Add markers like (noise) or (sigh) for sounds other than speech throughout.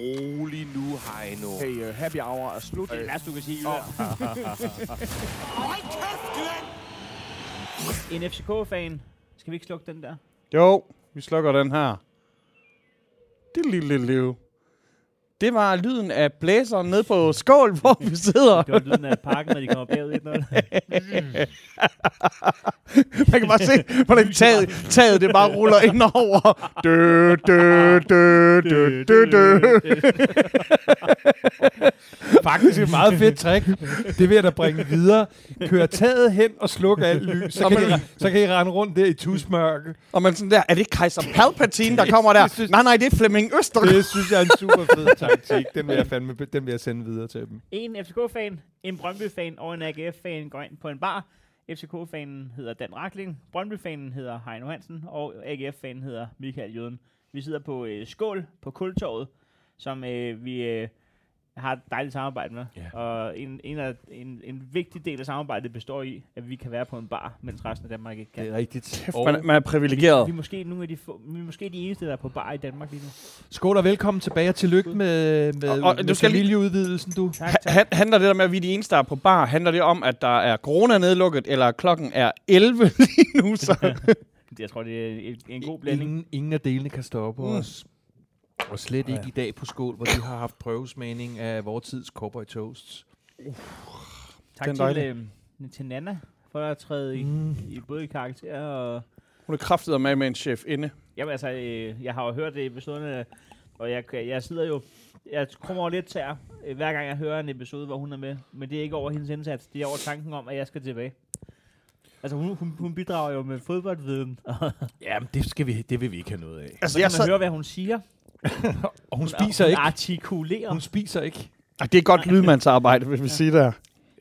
rolig nu, Heino. Hey, uh, happy hour er slut. Det er det værste, du kan sige. Oh. en FCK-fan. Skal vi ikke slukke den der? Jo, vi slukker den her. Det lille liv. Det var lyden af blæseren ned på skål, hvor vi sidder. Det var lyden af parken, når de kommer bagud 1-0. (laughs) Man kan bare se, hvordan taget, taget det bare ruller ind over. Dø, dø, dø, dø, dø, dø. Faktisk et meget fedt trick. Det vil jeg da bringe videre. Kør taget hen og slukke alt lys. Så kan, I, så kan I rende rundt der i tusmørke. Og man sådan der, er det Kaiser Palpatine, der kommer der? Nej, nej, det er Flemming Øster. Det synes jeg er en super fed (laughs) taktik. Den vil jeg, (laughs) fandme, den vil jeg sende videre til dem. En FCK-fan, en Brøndby-fan og en AGF-fan går ind på en bar. FCK-fanen hedder Dan Rakling, Brøndby-fanen hedder Heino Hansen, og AGF-fanen hedder Michael Jøden. Vi sidder på øh, Skål på Kultorvet, som øh, vi øh, har et dejligt samarbejde med. Ja. Og en, en, af, en, en vigtig del af samarbejdet består i, at vi kan være på en bar, mens resten af Danmark ikke kan. Det er rigtigt. Man, er- man er privilegeret. Vi er måske nogle af de få, vi er måske de eneste, der er på bar i Danmark lige nu. Skål og velkommen tilbage, og tillykke med, med, Og- og med du skal lige- familieudvidelsen, du. Tak, Ha- tak. han- handler det der med, at vi er de eneste, der er på bar, handler det om, at der er corona nedlukket, eller klokken er 11 (laughs) lige nu, så (laughs) jeg tror, det er en, en god blanding. Ingen, ingen af delene kan stoppe Mm. os. Og slet ikke i dag på skål, hvor de har haft prøvesmagning af vores tids cowboy toasts. Tak Den til, øh, til Nana for at træde i, Mm. i både i karakter og... hun er kraftet med med en chef inde. Jamen altså, øh, jeg har jo hørt det i episoderne, og jeg, jeg sidder jo... Jeg kommer over lidt tær, øh, hver gang jeg hører en episode, hvor hun er med. Men det er ikke over hendes indsats, det er over tanken om, at jeg skal tilbage. Altså, hun, hun, hun bidrager jo med fodboldviden, (laughs) Jamen, det, skal vi, det vil vi ikke have noget af. Altså, så kan jeg man sad... høre, hvad hun siger. Og hun Hun- spiser hun ikke. artikulerer. Hun spiser ikke. Ej, det er godt lydmandsarbejde, hvis vi siger der.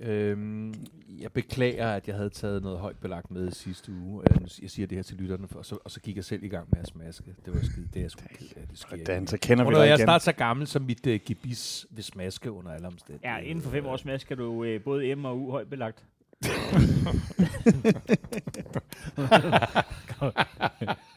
Øhm, jeg beklager, at jeg havde taget noget højt belagt med sidste uge. Øh, Jeg siger det her til lytterne, for, og, så, og så gik jeg selv i gang med at smaske. Det var skide, det er jeg sgu ked af. Det sker Dan, ikke. så kender vi dig jeg er igen. snart så gammel, som mit uh, gebis vil smaske under alle omstændigheder. Ja, inden for fem års mask skal du øh, både M og U højt belagt. (laughs) (laughs) (laughs)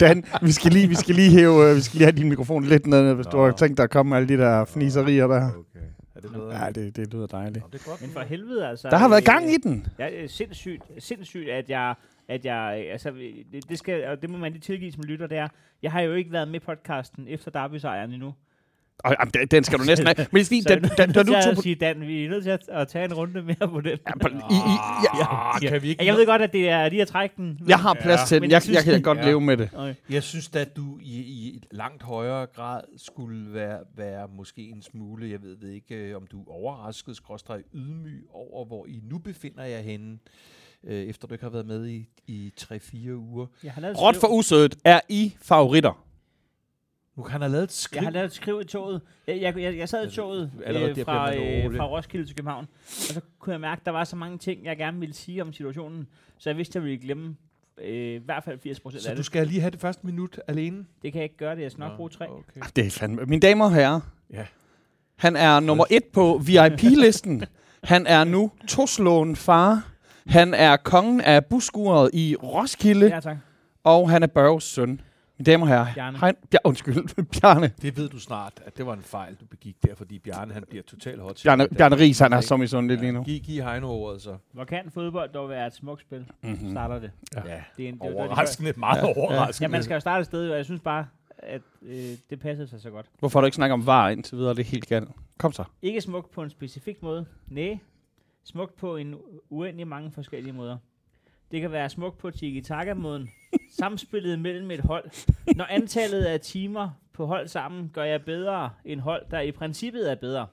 Dan, vi skal lige, vi skal lige hæve, øh, vi skal lige have din mikrofon lidt ned, hvis du Nå. har tænkt dig at komme med alle de der fniserier der. Okay. Er det noget? Ja, det, det lyder dejligt. Nå, det er godt. Men for helvede, altså. Der har været øh, gang i den. Ja, det er sindssygt, sindssygt, at jeg, at jeg, altså, det, det, skal, og det må man lige tilgive som lytter, det er, jeg har jo ikke været med i podcasten efter Derby-sejren endnu. Og, jamen, den- den skal du næsten have. Men (laughs) Så da, er da, da, du tog på... sige, Dan, vi er nødt til at, at tage en runde mere på den. Ja, på, i, i, ja, Ah, kan vi ikke? Jeg ved godt, at det er lige at trække den. men- jeg har plads Ja, til den. Jeg, jeg jeg kan godt Ja. leve med det. Okay. Jeg synes at du i, i langt højere grad skulle være, være måske en smule, jeg ved, ikke, øh, om du er overrasket, skråstrej ydmyg over, hvor I nu befinder jer henne, øh, efter du ikke har været med i, i 3-4 uger. Råt for usødet. Er I favoritter? Nu kan han have lavet et skriv. Jeg har lavet et skriv i toget. Jeg, jeg, jeg, jeg sad i Altså, toget allerede øh, fra, øh, fra Roskilde til København, og så kunne jeg mærke, at der var så mange ting, jeg gerne ville sige om situationen, så jeg vidste, at jeg ville glemme øh, i hvert fald 80 procent Så af du det. skal lige have det første minut alene? Det kan jeg ikke gøre det. Jeg skal nok bruge tre. Okay. Ah, Det er fandme... Mine damer og herrer. Ja. Han er nummer et på VIP-listen. Han er nu toslåen far. Han er kongen af buskuret i Roskilde. Ja, tak. Og han er Børges søn. Mine damer og herrer. Bjarne. Hein, Bjar, undskyld, (laughs) Bjarne. Det ved du snart, at det var en fejl, du begik der, fordi Bjarne han bliver totalt hot. Bjarne, Bjarne Ries, han er som i sådan lidt lige nu. Giv, giv Heino ordet så. Hvor kan fodbold dog være et smukt spil? Mm-hmm. Starter det. Ja. det, er en, det, det, det, Overraskende, meget Ja. overraskende. Ja, man skal jo starte et sted, og jeg synes bare, at øh, det passer sig så godt. Hvorfor har du ikke snakket om var indtil videre? Det er helt galt. Kom så. Ikke smukt på en specifik måde. Nej, smukt på en uendelig mange forskellige måder. Det kan være smukt på tiki-taka-måden. Samspillet mellem et hold. Når antallet af timer på hold sammen gør jeg bedre end hold, der i princippet er bedre.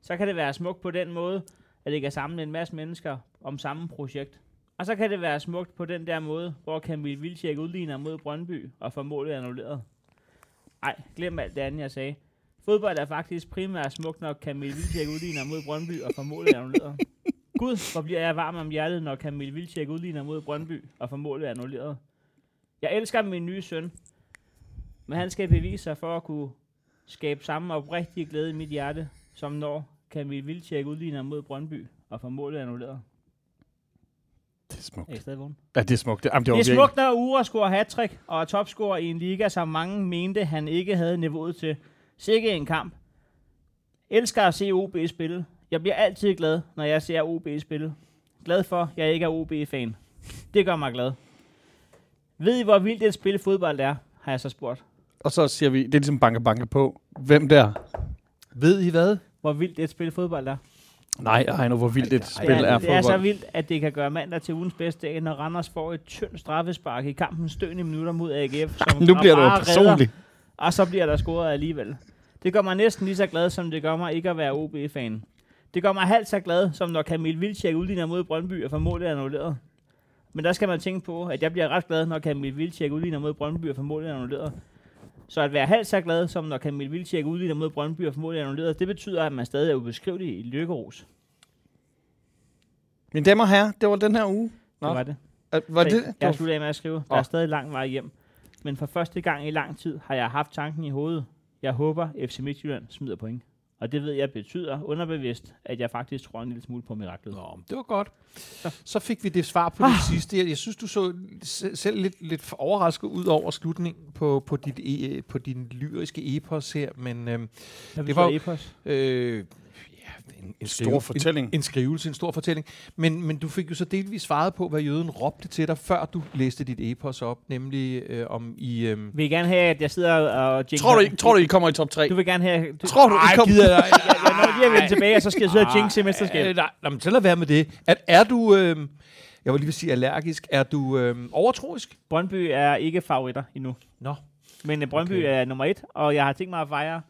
Så kan det være smukt på den måde, at det kan samle en masse mennesker om samme projekt. Og så kan det være smukt på den der måde, hvor Camille Vilcek udligner mod Brøndby og får målet annulleret. Ej, glem alt det andet, jeg sagde. Fodbold er faktisk primært smukt, når Camille Vilcek udligner mod Brøndby og får målet annulleret. Gud, hvor bliver jeg varm om hjertet, når Camille Vilcek udligner mod Brøndby og får målet annulleret. Jeg elsker min nye søn, men han skal bevise sig for at kunne skabe samme oprigtige glæde i mit hjerte, som når Camille Vilcek udligner mod Brøndby og får målet annulleret. Det er smukt. Er I stadig vågen? Ja, det er smukt. Det, jamen, det, Det er smukt, når Ure scorer hattrick og er topscorer i en liga, som mange mente, han ikke havde niveauet til. Sikke en kamp. Elsker at se OB spille. Jeg bliver altid glad, når jeg ser OB spille. Glad for, at jeg ikke er OB-fan. Det gør mig glad. Ved I, hvor vildt et spil fodbold er? Har jeg så spurgt. Og så siger vi, det er ligesom banke banke på. Hvem der? Ved I hvad? Hvor vildt et spil fodbold er. Nej, Heino, hvor vildt et spil ja, er det er så fodbold. vildt, at det kan gøre mandag til ugens bedste dag, når Randers får et tyndt straffespark i kampens støende minutter mod AGF. Som (laughs) Nu bliver du redder, personlig. Og så bliver der scoret alligevel. Det gør mig næsten lige så glad, som det gør mig ikke at være OB-fan. Det gør mig halvt så glad, som når Kamil Vilcek udligner mod Brøndby og får målet annulleret. Men der skal man tænke på, at jeg bliver ret glad, når Kamil Vilcek udligner mod Brøndby og får målet annulleret. Så at være halvt så glad, som når Kamil Vilcek udligner mod Brøndby og får målet annulleret, det betyder, at man stadig er ubeskrivelig i lykkeros. Mine damer og herrer, det var den her uge. Nå, Det var det. Øh, var det? Jeg var, sluttet af med at skrive. Der er stadig lang vej hjem. Men for første gang i lang tid har jeg haft tanken i hovedet. Jeg håber, FC Midtjylland smider point. Og det ved jeg betyder underbevidst, at jeg faktisk tror en lille smule på miraklet. Nå, det var godt. Så fik vi det svar på det sidste. Jeg, jeg synes, du så se- selv lidt, lidt overrasket ud over slutningen på, på, dit, e, på din lyriske epos her, men Hvad det var epos? øh, en, en Stor skrive- fortælling. En, en skrivelse, en stor fortælling. Men, men du fik jo så delvis svaret på, hvad jøden råbte til dig, før du læste dit epos op, nemlig øh, om i... Øh, Vil I gerne have, at jeg sidder og tror, du, ikke- tror du, I kommer i top 3? Du vil gerne have... Du, Tror du, I Ej, kommer... gider jeg, jeg, jeg når lige at vende tilbage, og så skal jeg sidde og jinxe i mesterskabet. Øh, nej, nej, men så lad være med det. At, er du... Øh, jeg vil lige vil sige allergisk. Er du øh, overtroisk? Brøndby er ikke favoritter endnu. Nå. Men øh, Brøndby Okay. er nummer et, og jeg har tænkt mig at fejre...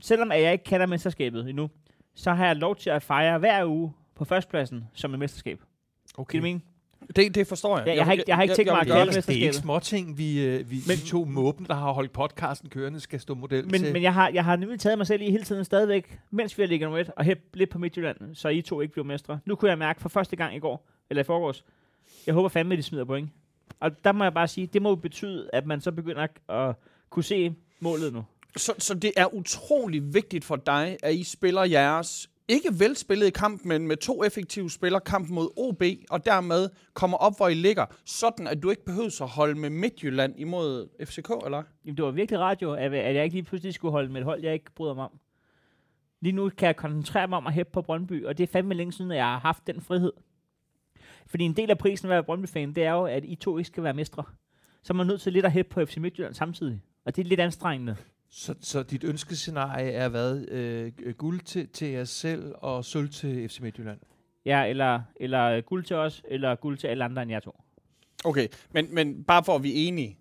Selvom at jeg ikke kender mesterskabet endnu, så har jeg lov til at fejre hver uge på førstepladsen som et mesterskab. Okay. Giver det mening? Det, det forstår jeg. Ja, jeg har ikke- jeg har ikke tænkt mig at kalde gøre det. er ikke små ting, vi, øh, vi, Men- vi to måben, der har holdt podcasten kørende, skal stå model Men, til. men jeg, har, jeg har nemlig taget mig selv i hele tiden stadigvæk, mens vi har ligget nummer et, og hæbt lidt på Midtjylland, så I to ikke blev mestre. Nu kunne jeg mærke for første gang i går, eller i forgårs, jeg håber fandme, at de smider point. Og der må jeg bare sige, det må jo betyde, at man så begynder at kunne se målet nu. Så, så det er utrolig vigtigt for dig, at I spiller jeres ikke velspillede kamp, men med to effektive spillere kamp mod OB, og dermed kommer op, hvor I ligger, sådan at du ikke behøver at holde med Midtjylland imod FCK, eller? Jamen, det var virkelig radio, at, jeg ikke lige pludselig skulle holde med et hold, jeg ikke bryder mig om. Lige nu kan jeg koncentrere mig om at hæppe på Brøndby, og det er fandme længe siden, at jeg har haft den frihed. Fordi en del af prisen ved at være Brøndby-fan, det er jo, at I to ikke skal være mestre. Så er man nødt til lidt at hæppe på FC Midtjylland samtidig. Og det er lidt anstrengende. Så, så dit ønskescenarie er hvad? Øh, g- guld til, til jer selv og sølv til FC Midtjylland? Ja, eller, eller guld til os, eller guld til alle andre end jer to. Okay, men, men bare for at vi er enige.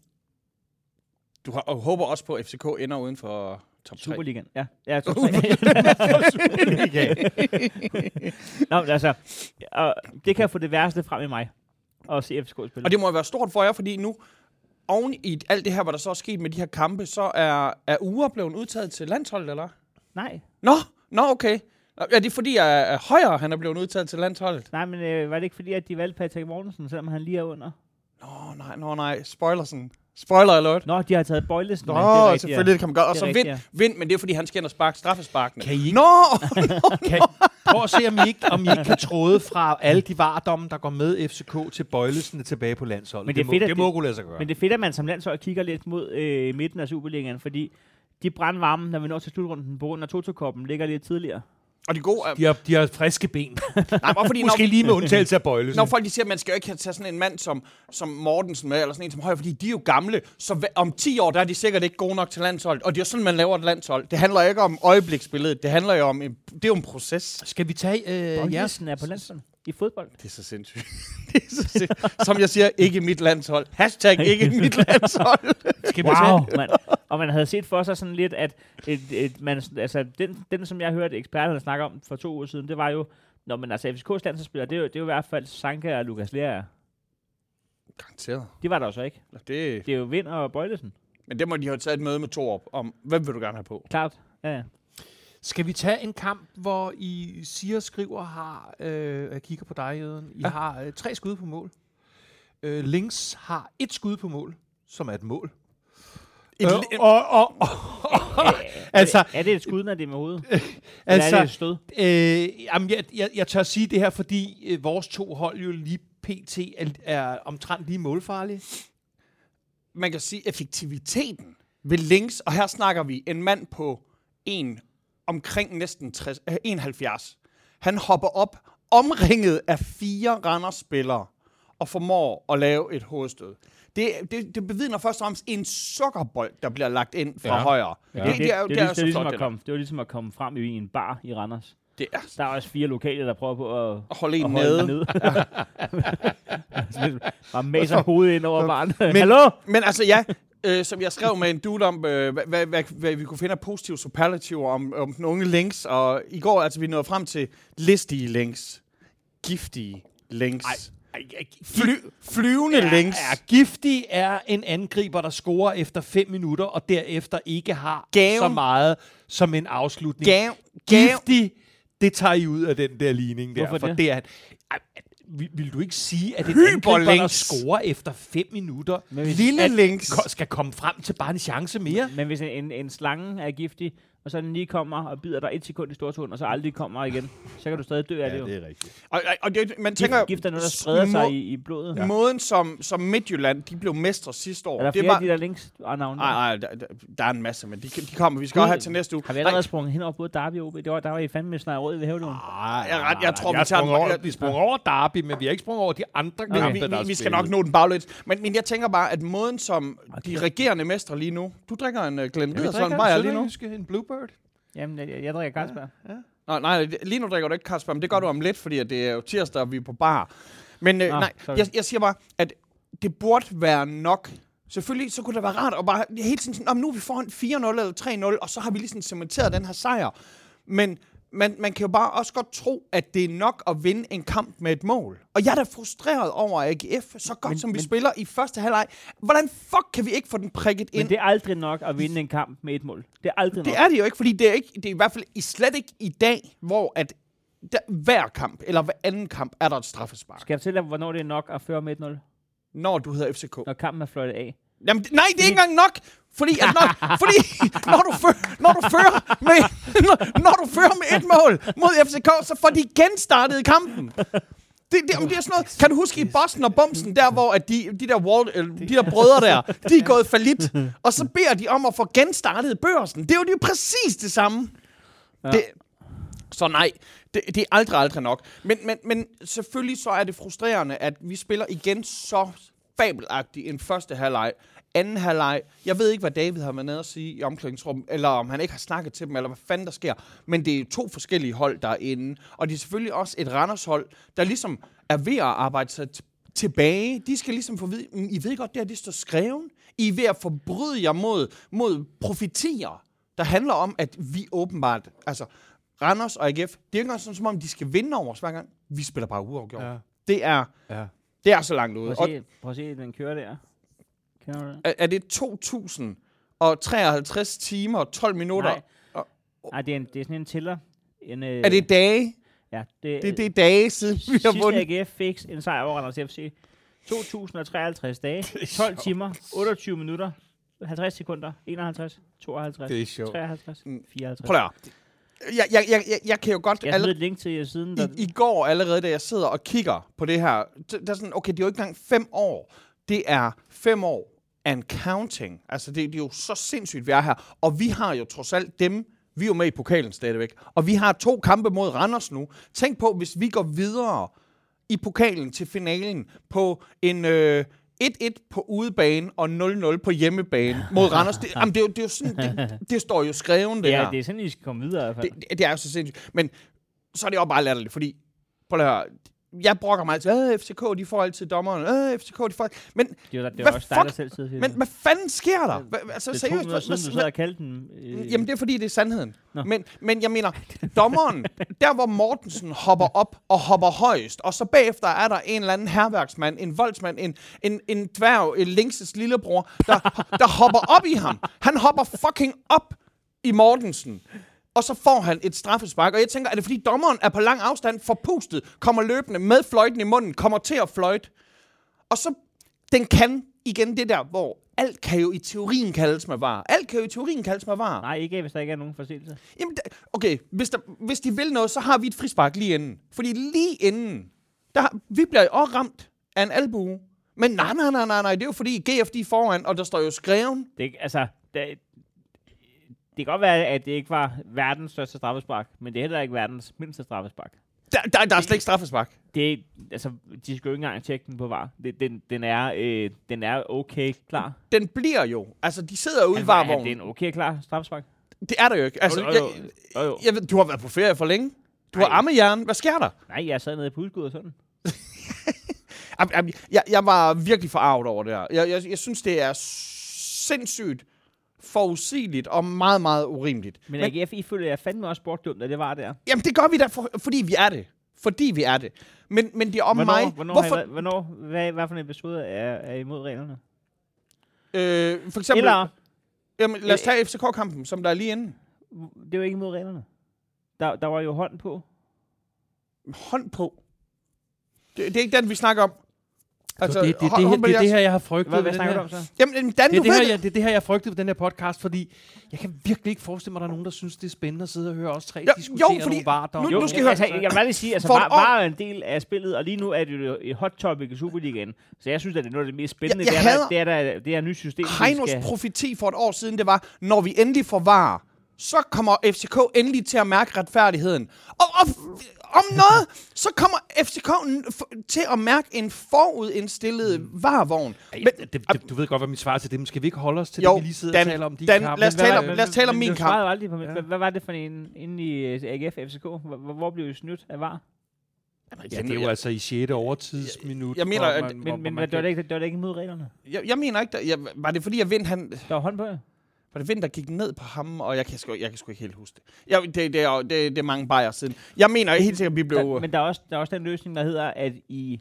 Du har, og håber også på, at FCK ender uden for top 3. Superligaen. Ja, ja top tre. (laughs) Nå, men altså, og det kan få det værste frem i mig. Og se FCK spille. Og det må jo være stort for jer, fordi nu, oven i alt det her, hvad der så er sket med de her kampe, så er, er uger blevet udtaget til landsholdet, eller? Nej, Nå, nå okay. Er det fordi, at, højre han er blevet udtaget til landsholdet? nej, men øh, var det ikke fordi, at de valgte Patrick Mortensen, selvom han lige er under? Nå, nej, nå, nej. Spoiler sådan. Spoiler alert. Nå, de har taget Bøjlesen. Nå, det er rigtigt, selvfølgelig, det kan man gøre. Og så vind, vind, men det er fordi, han skal ind og sparke straffesparkene. Kan I ikke, Nå! (laughs) kan, prøv at se, om I, ikke, om I ikke kan tråde fra alle de vardomme, der går med FCK til Bøjlesen tilbage på landsholdet. Men det er må, fedt, at det må det- kunne lade sig gøre. Men det er fedt, at man som landshold kigger lidt mod øh, midten af Superligaen, fordi de brandvarme, når vi når til slutrunden på grund af Toto-koppen, ligger lidt tidligere. Og det gode er... de, har, de har friske ben. Nej, bare fordi, (laughs) Måske når, lige med undtagelse af Bøjlesen. når folk de siger, at man skal jo ikke tage sådan en mand som, som Mortensen med, eller sådan en som Højer, fordi de er jo gamle, så om 10 år, der er de sikkert ikke gode nok til landshold. Og det er jo sådan, man laver et landshold. Det handler ikke om øjebliksbilledet, det handler jo om, en, det er jo en proces. Skal vi tage øh. Bøjlesen er på landsholdet i fodbold. Det er så sindssygt. (laughs) det er så sindssygt. Som jeg siger, ikke mit landshold. Hashtag ikke mit landshold. (laughs) Skal Wow, (laughs) tage, man, og man havde set for sig sådan lidt, at et, et, man, altså, den, den, som jeg hørte eksperterne snakke om for to uger siden, det var jo, når man altså FCK's landsholdsspillere, det er jo, det er jo i hvert fald Sanka og Lukas Lea. Garanteret. De var der jo så ikke. Det, Det er jo Vind og Bøjlesen. men det må de have taget et møde med to op om, hvem vil du gerne have på? Klart. Ja, ja. Skal vi tage en kamp, hvor I siger og skriver har... Øh, jeg kigger på dig, Jøden. I Ja. har øh, tre skud på mål. Øh, Links har et skud på mål, som er et mål. Et, Øh, li- og, og, og, altså, Er det, er det et skud, når det er med hovedet? (laughs) Eller altså, er det et stød? Øh, jamen, jeg, jeg, jeg tør sige det her, fordi øh, vores to hold jo lige pt. er, er omtrent lige målfarlige. man kan sige, effektiviteten ved links, og her snakker vi en mand på en omkring næsten 60, øh, 71. Han hopper op, omringet af fire Randers-spillere, og formår at lave et hovedstød. Det, det, det bevidner først og fremmest en sukkerbold, der bliver lagt ind fra Ja. højre. Ja. Det, det, er, jo- det, det, er, det, er ligesom flot, at det, der. komme, det var ligesom at komme frem i en bar i Randers. det er Der er også fire lokale, der prøver på at, at holde en at holde nede. nede. (laughs) (laughs) Bare maser hovedet ind over baren. Men- Hallo? Men altså ja, øh, som jeg skrev med en dude om, øh, hvad, hvad, hvad, hvad vi kunne finde af positive superlativer om, om den unge links, og i går altså vi nåede frem til listige links, giftige links, Ej, ej, fly, flyvende er, links, er giftig er en angriber, der scorer efter 5 minutter, og derefter ikke har Gaven. så meget som en afslutning. gav, gav, Giftig, det tager I ud af den der ligning der. Hvorfor for det? det er, ej, vil, vil du ikke sige, at en angriber, der scorer efter 5 minutter, lille at- links. skal komme frem til bare en chance mere? men hvis en, en, en slange er giftig, og så den lige kommer og bider dig et sekund i stortåen, og så aldrig kommer igen, så kan du stadig dø af det jo. er rigtigt. Og, og, det, man tænker, gift er noget, der spreder sig i, i blodet. ja. måden som, som Midtjylland, de blev mestre sidste år, Er der det flere var... af de der links og navne? Nej, nej, der, der, er en masse, men de, de kommer, vi skal også have til næste uge. Har vi allerede sprunget hen over både Derby og OB? Det var, der var I fandme snart råd ved hævdåen. Ah, Jeg er ret- jeg tror, vi jeg tager over, jeg- vi sprang over Derby, men vi har ikke sprunget over de andre Vi, kampe, vi, der vi, er vi skal nok nå den baglæns. Men, men jeg tænker bare, at måden som de regerende mestre lige nu... Du drikker en uh, Glenn Ja, drikker Bayer en lige nu? en Bluebird. Jamen, jeg, jeg drikker Carlsberg. Nå, nej, lige nu drikker du ikke Carlsberg, men det gør du om lidt, fordi at det er jo tirsdag, og vi er på bar. Men øh, Nå, nej, sorry. jeg, jeg siger bare, at det burde være nok. Selvfølgelig, så kunne det være rart at bare hele tiden sådan, "Nå, men nu er vi foran 4-0 eller 3-0, og så har vi ligesom cementeret den her sejr. Men man, man kan jo bare også godt tro, at det er nok at vinde en kamp med et mål. Og jeg er da frustreret over AGF, så godt men, som vi men- spiller i første halvleg. Hvordan fuck kan vi ikke få den prikket ind? Men det er aldrig nok at vinde en kamp med et mål. Det er aldrig Det nok. er det jo ikke, fordi det er, ikke, det er i hvert fald i slet ikke i dag, hvor at der, hver kamp, eller hver anden kamp, er der et straffespark. Skal jeg fortælle dig, hvornår det er nok at føre med 1-0? Når du hedder FCK. Når kampen er fløjtet af. Jamen, nej, det er ikke engang nok! Fordi, at når, (laughs) fordi når, du fører, når, du fører med, når, når du fører med et mål mod FCK, så får de genstartet kampen. Det, det, om det er sådan noget, kan du huske i Boston og Bumsen, der hvor at de, de, der Wall, de der brødre der, de er gået falit, og så beder de om at få genstartet børsen. Det er jo, det er jo præcis det samme. Ja. Det, så nej, det, det er aldrig, aldrig nok. Men, men, men selvfølgelig så er det frustrerende, at vi spiller igen så fabelagtigt en første halvleg. Anden halvleg, jeg ved ikke, hvad David har været nede at sige i omklædningsrummet, eller om han ikke har snakket til dem, eller hvad fanden der sker. Men det er to forskellige hold, der er inde. Og det er selvfølgelig også et Randers-hold, der ligesom er ved at arbejde sig tilbage. De skal ligesom få "Mm, I ved godt, det her det står skreven. I er ved at forbryde jer mod, mod profetier, der handler om, at vi åbenbart, altså Randers og AGF, det er ikke engang sådan, som om de skal vinde over os hver gang. Vi spiller bare uafgjort. Ja. Det er Ja. Det er så langt ude. Prøv Og at se, prøv at se den kører der. Du det? er, er det 2053 timer og 12 minutter? Nej. Og- Nej, det er, en, det er sådan en tiller. En, øh, Er det dage? Ja, det, Det, det er dage siden, vi har Sidste vundet. AGF fik en sejr over Randers FC. 2053 dage, 12 timer, 28 minutter, 50 sekunder, 51, 52, Det er sjovt. 53, Mm. 54. Prøv at. Jeg, jeg, jeg, jeg, jeg kan jo godt... Jeg har alle- et link til jer siden. Der, i, I går allerede, da jeg sidder og kigger på det her, der er sådan, okay, det er jo ikke engang fem år. Det er fem år and counting. Altså, det, det er jo så sindssygt, vi er her. Og vi har jo trods alt dem, vi er jo med i pokalen stadigvæk. Og vi har to kampe mod Randers nu. Tænk på, hvis vi går videre i pokalen til finalen på en... Øh, 1-1 på udebane og 0-0 på hjemmebane mod Randers. Det, jamen, det, er jo, det er jo sådan, det, det står jo skreven, det ja, her. det er sådan, I skal komme videre i hvert fald. Det, det, det er jo så sindssygt. Men så er det jo bare latterligt, fordi... Prøv at høre. Jeg brokker mig altid. Øh, FCK, de får altid dommeren. Øh, FCK, de får... Men, Det jo- det er Hvad også dig, der selv sidder men hvad fanden sker der? Hva, altså, det er to seriøst, hvad, siden, du sad og kaldte den. Øh, Jamen, det er fordi, det er sandheden. Nå. Men, men jeg mener, dommeren, der hvor Mortensen hopper op og hopper højst, og så bagefter er der en eller anden herværksmand, en voldsmand, en, en, en dværg, en Linkses lillebror, der, der hopper op i ham. Han hopper fucking op i Mortensen. Og så får han et straffespark. Og jeg tænker, er det fordi dommeren er på lang afstand, forpustet, kommer løbende med fløjten i munden, kommer til at fløjte. Og så, den kan igen det der, hvor alt kan jo i teorien kaldes med var. Alt kan jo i teorien kaldes med var. Nej, ikke hvis der ikke er nogen forseelse. Jamen, okay, hvis, der, hvis de vil noget, så har vi et frispark lige inden. Fordi lige inden, der, vi bliver jo også ramt af en albue. Men nej, nej, nej, nej, nej, det er jo fordi GF de er foran, og der står jo skreven. Det altså, der, det kan godt være, at det ikke var verdens største straffespark, men det er heller ikke verdens mindste straffespark. Der, der, der er slet ikke straffespark. Det er, altså, de skal jo ikke engang tjekke den på var. Det, den, den, er, øh, den er okay klar. Den bliver jo. Altså, de sidder ude i Altså, er varvognen. det en okay klar straffespark? Det er der jo ikke. Altså, Jo, jo, jeg, jo, jo. jeg ved, du har været på ferie for længe. Du har Nej. ammejern. Hvad sker der? Nej, jeg sad nede på udskud og sådan. Jamen, (laughs) Jeg, jeg var virkelig forarvet over det her. Jeg, jeg, jeg synes, det er sindssygt forudsigeligt og meget, meget urimeligt. Men, AGF, I føler jeg fandme også bortdømt, at det var der. Jamen, det gør vi da, for, fordi vi er det. Fordi vi er det. Men, men det er om Hvornår, mig. hvornår, Hvorfor, I, hvornår hvad, hvad for en episode er, er imod reglerne? øh, for eksempel, Eller, jamen, lad os tage FCK-kampen, som der er lige inde. det var ikke imod reglerne. Der, der var jo hånd på. Hånd på. Det, det er ikke den, vi snakker om. Altså, det, det, det, det, det, er det jeg- her, jeg har frygtet Hvad, ved hvad den snakker her. du om så? Jamen, Dan, Det er du det, her, det. jeg, det er det her, jeg har frygtet ved den her podcast, fordi jeg kan virkelig ikke forestille mig, at der er nogen, der synes, det er spændende at sidde og høre os tre Jo, diskutere jo, fordi- nogle vardom. nu- Jo, nu skal jeg, I altså, høre- jeg vil bare lige sige, altså, var, var er en del af spillet, og lige nu er det jo et hot topic i Superligaen. Så jeg synes, at det er noget af det mest spændende. Jeg- jeg det, er, hader- der, det, er det er nyt system, Heinos skal... profeti for et år siden, det var, når vi endelig får var, så kommer FCK endelig til at mærke retfærdigheden. Og, og om noget, så kommer FCK til at mærke en forudstillet varvogn. Men, Men, det, det, du ved godt, hvad mit svar til det, men skal vi ikke holde os til Jo, det, vi lige sidder Dan- og taler om? De Dan, kampe? lad os Men tale om- lad os tale om men min kamp. aldrig på, Ja. hvad, var det for en inde i øh, AGF FCK? Hvor, hvor- blev I snydt af var? Ja, det er jo altså i 6. overtidsminut. Jeg mener, hvor at- man- Men, men man det, var det, ikke, det var det ikke imod reglerne. jeg, jeg mener ikke, der, jeg, var det fordi, jeg vind, han, Der var hånd på jer. Var det vind, der gik ned på ham, og jeg kan sgu, jeg kan sgu ikke helt huske det. Jeg, det, det, er, det, det er mange bajer siden. Jeg mener helt sikkert, at vi blev... Der, men der er, også, der er også den løsning, der hedder, at I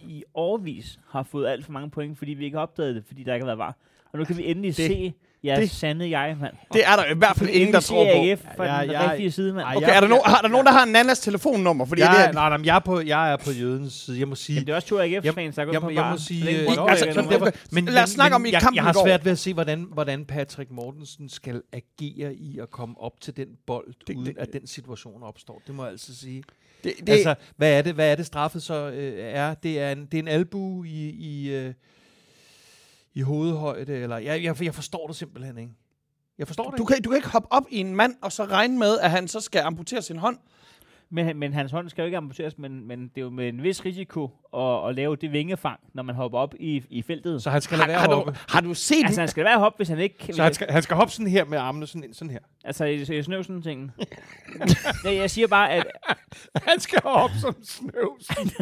i årvis har fået alt for mange point, fordi vi ikke har opdaget det, fordi der ikke har været var. Og nu kan vi endelig Det- se jeres det- sande jeg, mand. det er der i hvert fald ingen, der tror på. Fra Ja, den jeg- rigtige side, mand. Okay, jeg- er der, no, har der nogen, der har Nannas telefonnummer? Fordi Jeg, det er, er, nej, nej, men jeg er på, jeg er på jødens side. Jeg må sige, Jamen, det er også to AGF-fans, der går jeg, på jeg, jeg må sige, øh, altså, derfor- Lad os snakke om i jeg, kampen Jeg har svært ved at se, hvordan, hvordan Patrick Mortensen skal agere i at komme op til den bold, Det- det, uden det- at den situation opstår. Det må jeg altså sige. det, Det, det, altså, hvad er det, hvad er det straffet så øh, er? Det er en, det er en albu i, i, øh, i hovedhøjde, eller jeg, jeg, jeg forstår det simpelthen ikke. Jeg forstår det du, ikke. kan, du kan ikke hoppe op i en mand, og så regne med, at han så skal amputere sin hånd. Men, men hans hånd skal jo ikke amputeres, men, men det er jo med en vis risiko at, at lave det vingefang, når man hopper op i, i feltet. Så han skal lade være har, du, hoppe. har du set... Altså, han skal være hoppe, hvis han ikke... Så han skal, han skal hoppe sådan her med armene sådan, ind, sådan her. Altså, i, i snøvsen ting. (laughs) Nej, jeg siger bare, at Han skal hoppe som snøvsen.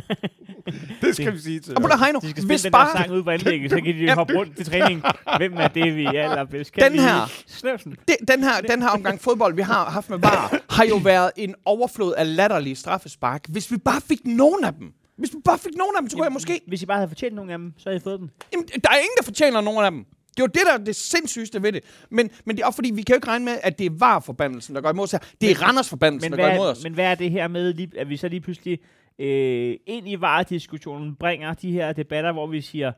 (laughs) det skal vi sige til Og på der, Heino, de skal spille hvis den der bare... sang ud på anlægget, så kan de jo hoppe rundt til træning. Hvem er det, vi er allerbedst kan Den her. Snøvsen. Det, den, her, den her omgang fodbold, vi har haft med VAR, har jo været en overflod af latterlige straffespark. Hvis vi bare fik nogen af dem, hvis vi bare fik nogen af dem, så kunne jeg måske... Hvis I bare havde fortjent nogle af dem, så havde I fået dem. Jamen, der er ingen, der fortjener nogen af dem. Det er jo det, der er det sindssygste ved det. Men, men det er også fordi, vi kan jo ikke regne med, at det er VAR-forbandelsen, der går imod os her. Det er Randers-forbandelsen, Men der går imod os. men hvad er det her med, lige- at vi så lige pludselig øh, ind i varediskussionen bringer de her debatter, hvor vi siger,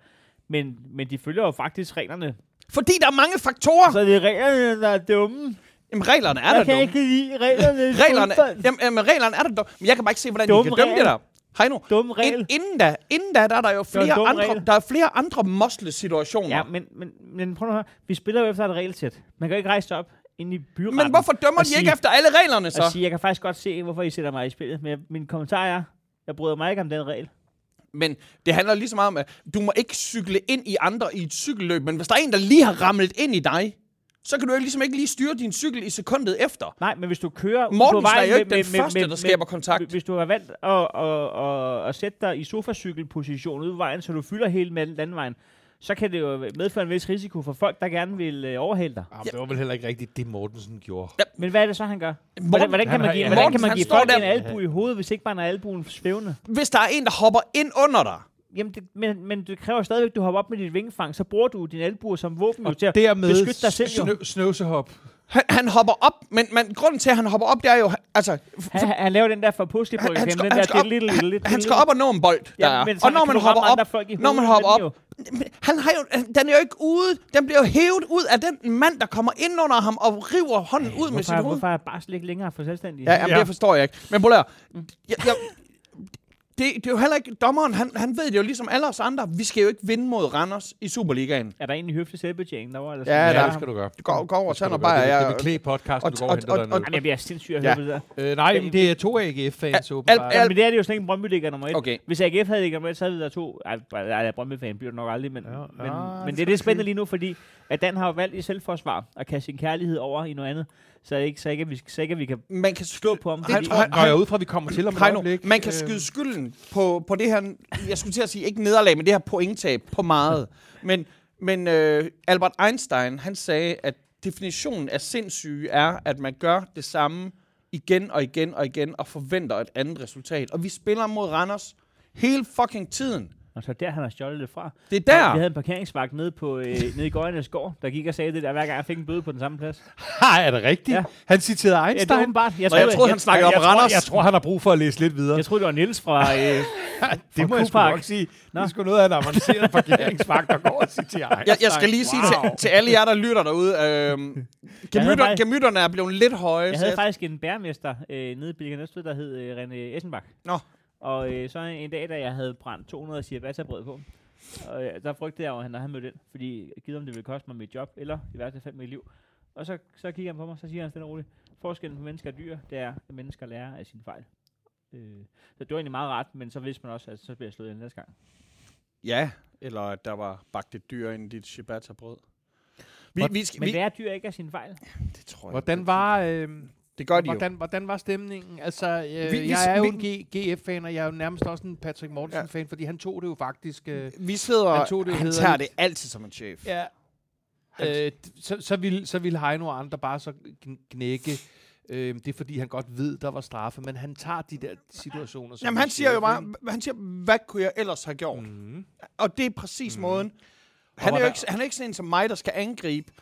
men, men de følger jo faktisk reglerne. Fordi der er mange faktorer. Så det er reglerne, der er dumme. Jamen, reglerne er der Jeg kan dumme. ikke lide reglerne. (laughs) Reglerne, jamen, jamen, reglerne er der dumme. Men jeg kan bare ikke se, hvordan Dumme de kan dømme det regel. der. Hej nu. Dumme regel. Ind, inden da, inden da, der er der jo flere dum andre, regel. der er flere andre mosle-situationer. Ja, men, men, men prøv nu at høre. Vi spiller jo efter et regelsæt. Man kan jo ikke rejse op ind i byretten. men hvorfor dømmer de ikke sige- efter alle reglerne så? Sige, jeg kan faktisk godt se, hvorfor I sætter mig i spillet. Men jeg- min kommentar er, jeg bryder mig ikke om den regel. Men det handler lige så meget om, at du må ikke cykle ind i andre i et cykelløb. Men hvis der er en, der lige har ramlet ind i dig, så kan du jo ligesom ikke lige styre din cykel i sekundet efter. Nej, men hvis du kører ud Mortensen på vejen... er jo ikke den første, der skaber kontakt. Hvis du har valgt at, at, at, at sætte dig i sofacykelposition ude på vejen, så du fylder hele med landvejen, så kan det jo medføre en vis risiko for folk, der gerne vil øh, overhale dig. Jamen, det var vel heller ikke rigtigt det, Mortensen gjorde. Men hvad er det så, han gør? Morten- Hvordan, hvordan kan man har- give, han- hvordan kan man give folk der- en albu i hovedet, hvis ikke bare er albuen svævende? Hvis der er en, der hopper ind under dig, Jamen, det, men, men det kræver stadigvæk, at du hopper op med dit vingefang, så bruger du din albu som våben jo til at beskytte dig selv. Snø, snøvsehop. han, han hopper op, men, men grunden til, at han hopper op, det er jo, altså, Han, han laver den der for pusley han, han, skal, den han, der skal op, lille, lille, han, lille, han skal op og nå en bold, der Ja, er. men så Og når man hopper op, når man hopper op, han har jo, den er jo ikke ude, den bliver jo hævet ud af den mand, der kommer ind under ham og river hånden ud med sit Hvorfor, hoved. hvorfor er Barsel ikke længere for selvstændig? Ja, jamen, Ja. det forstår jeg ikke. Men Boller, jeg, jeg, det er jo heller ikke... Dommeren, han, han ved det jo ligesom alle os andre. Vi skal jo ikke vinde mod Randers i Superligaen. Er der egentlig høflig selvbetjening derovre? Eller Ja, sådan? der- Ja, det skal du gøre. Går, går over Det du noget bajer. Det, det Jeg, vil klæde podcasten, og- du går og og- og- og- noget. Jamen, jeg bliver sindssygt at Ja. høre det der. Øh, nej, men det er to AGF-fans, åbenbart. Ja, men det er det jo slet ikke, Brøndby ligger nummer et. Okay. Hvis AGF havde ligget nummer et, så havde der to... Ej, Brøndby-fan bliver det nok aldrig, men, Ja, men, ja, men det det er det spændende lige nu, fordi at Dan har valgt i selvforsvar at kaste sin kærlighed over i noget andet, så ikke, så ikke, at vi, så ikke, at vi kan man kan slå på ham. Det fordi- tror jeg- jeg ud fra, at vi kommer til om et øjeblik? man kan Øh, skyde skylden på, på det her, jeg skulle til at sige, ikke nederlag, men det her pointtab på meget. (laughs) Men, men øh, Albert Einstein, han sagde, at definitionen af sindssyge er, at man gør det samme igen og igen og igen, og forventer et andet resultat. Og vi spiller mod Randers hele fucking tiden. Og så der, han har stjålet det fra. Det er Vi der. havde en parkeringsvagt nede, på, øh, nede i Gøjernes gård, der gik og sagde det der, hver gang jeg fik en bøde på den samme plads. Ha, er det rigtigt? Ja. Han citerede Ja, det Einstein. åbenbart. Jeg Nå, jeg troede, han snakkede om Randers. jeg tror, han har brug for at læse lidt videre. Jeg troede, det var Niels fra... Øh, (laughs) det må jeg sgu nok sige. Nå. Det er sgu noget af en avanceret (laughs) parkeringsvagt, der går og citerer Einstein. Jeg, jeg skal lige sige Wow. til, til alle jer, der lytter derude, øh, gemytter, gemytterne er blevet lidt høje. jeg havde faktisk en bærmester øh, nede i Næstved, der hed øh, René Essenbach. Nå. Og øh, så en dag, da jeg havde brændt 200 ciabatta-brød på, og øh, der frygtede jeg jo, at han, når han mødte ind, fordi givet om det ville koste mig mit job, eller i værste fald mit liv. Og så, så kigger han på mig, så siger han stille og roligt, forskellen på mennesker og dyr, det er, at mennesker lærer af sine fejl. Øh, så det var egentlig meget ret, men så vidste man også, at så bliver jeg slået ihjel næste gang. Ja, eller at der var bagt et dyr ind i dit ciabatta-brød. Vi, Hvor- vi, skal, Men vi, lærer dyr ikke af sine fejl? det tror jeg. Hvordan var, øh, Det gør de jo. hvordan, hvordan var stemningen? Altså, øh, Vi- vi, jeg er jo vi- en GF-fan, og jeg er jo nærmest også en Patrick Mortensen-fan, fordi han tog det jo faktisk... Øh, Vi sidder, Han tog det han tager det altid som en chef. ja, øh, så, så, ville, så ville Heino og andre bare så knække. Øh, det er fordi, han godt ved, der var straffe, men han tager de der situationer. som Jamen, en han siger jo bare, han siger, hvad kunne jeg ellers have gjort? Mm. Og det er præcis mm. måden. Han er, jo hvordan- ikke, han er ikke sådan en som mig, der skal angribe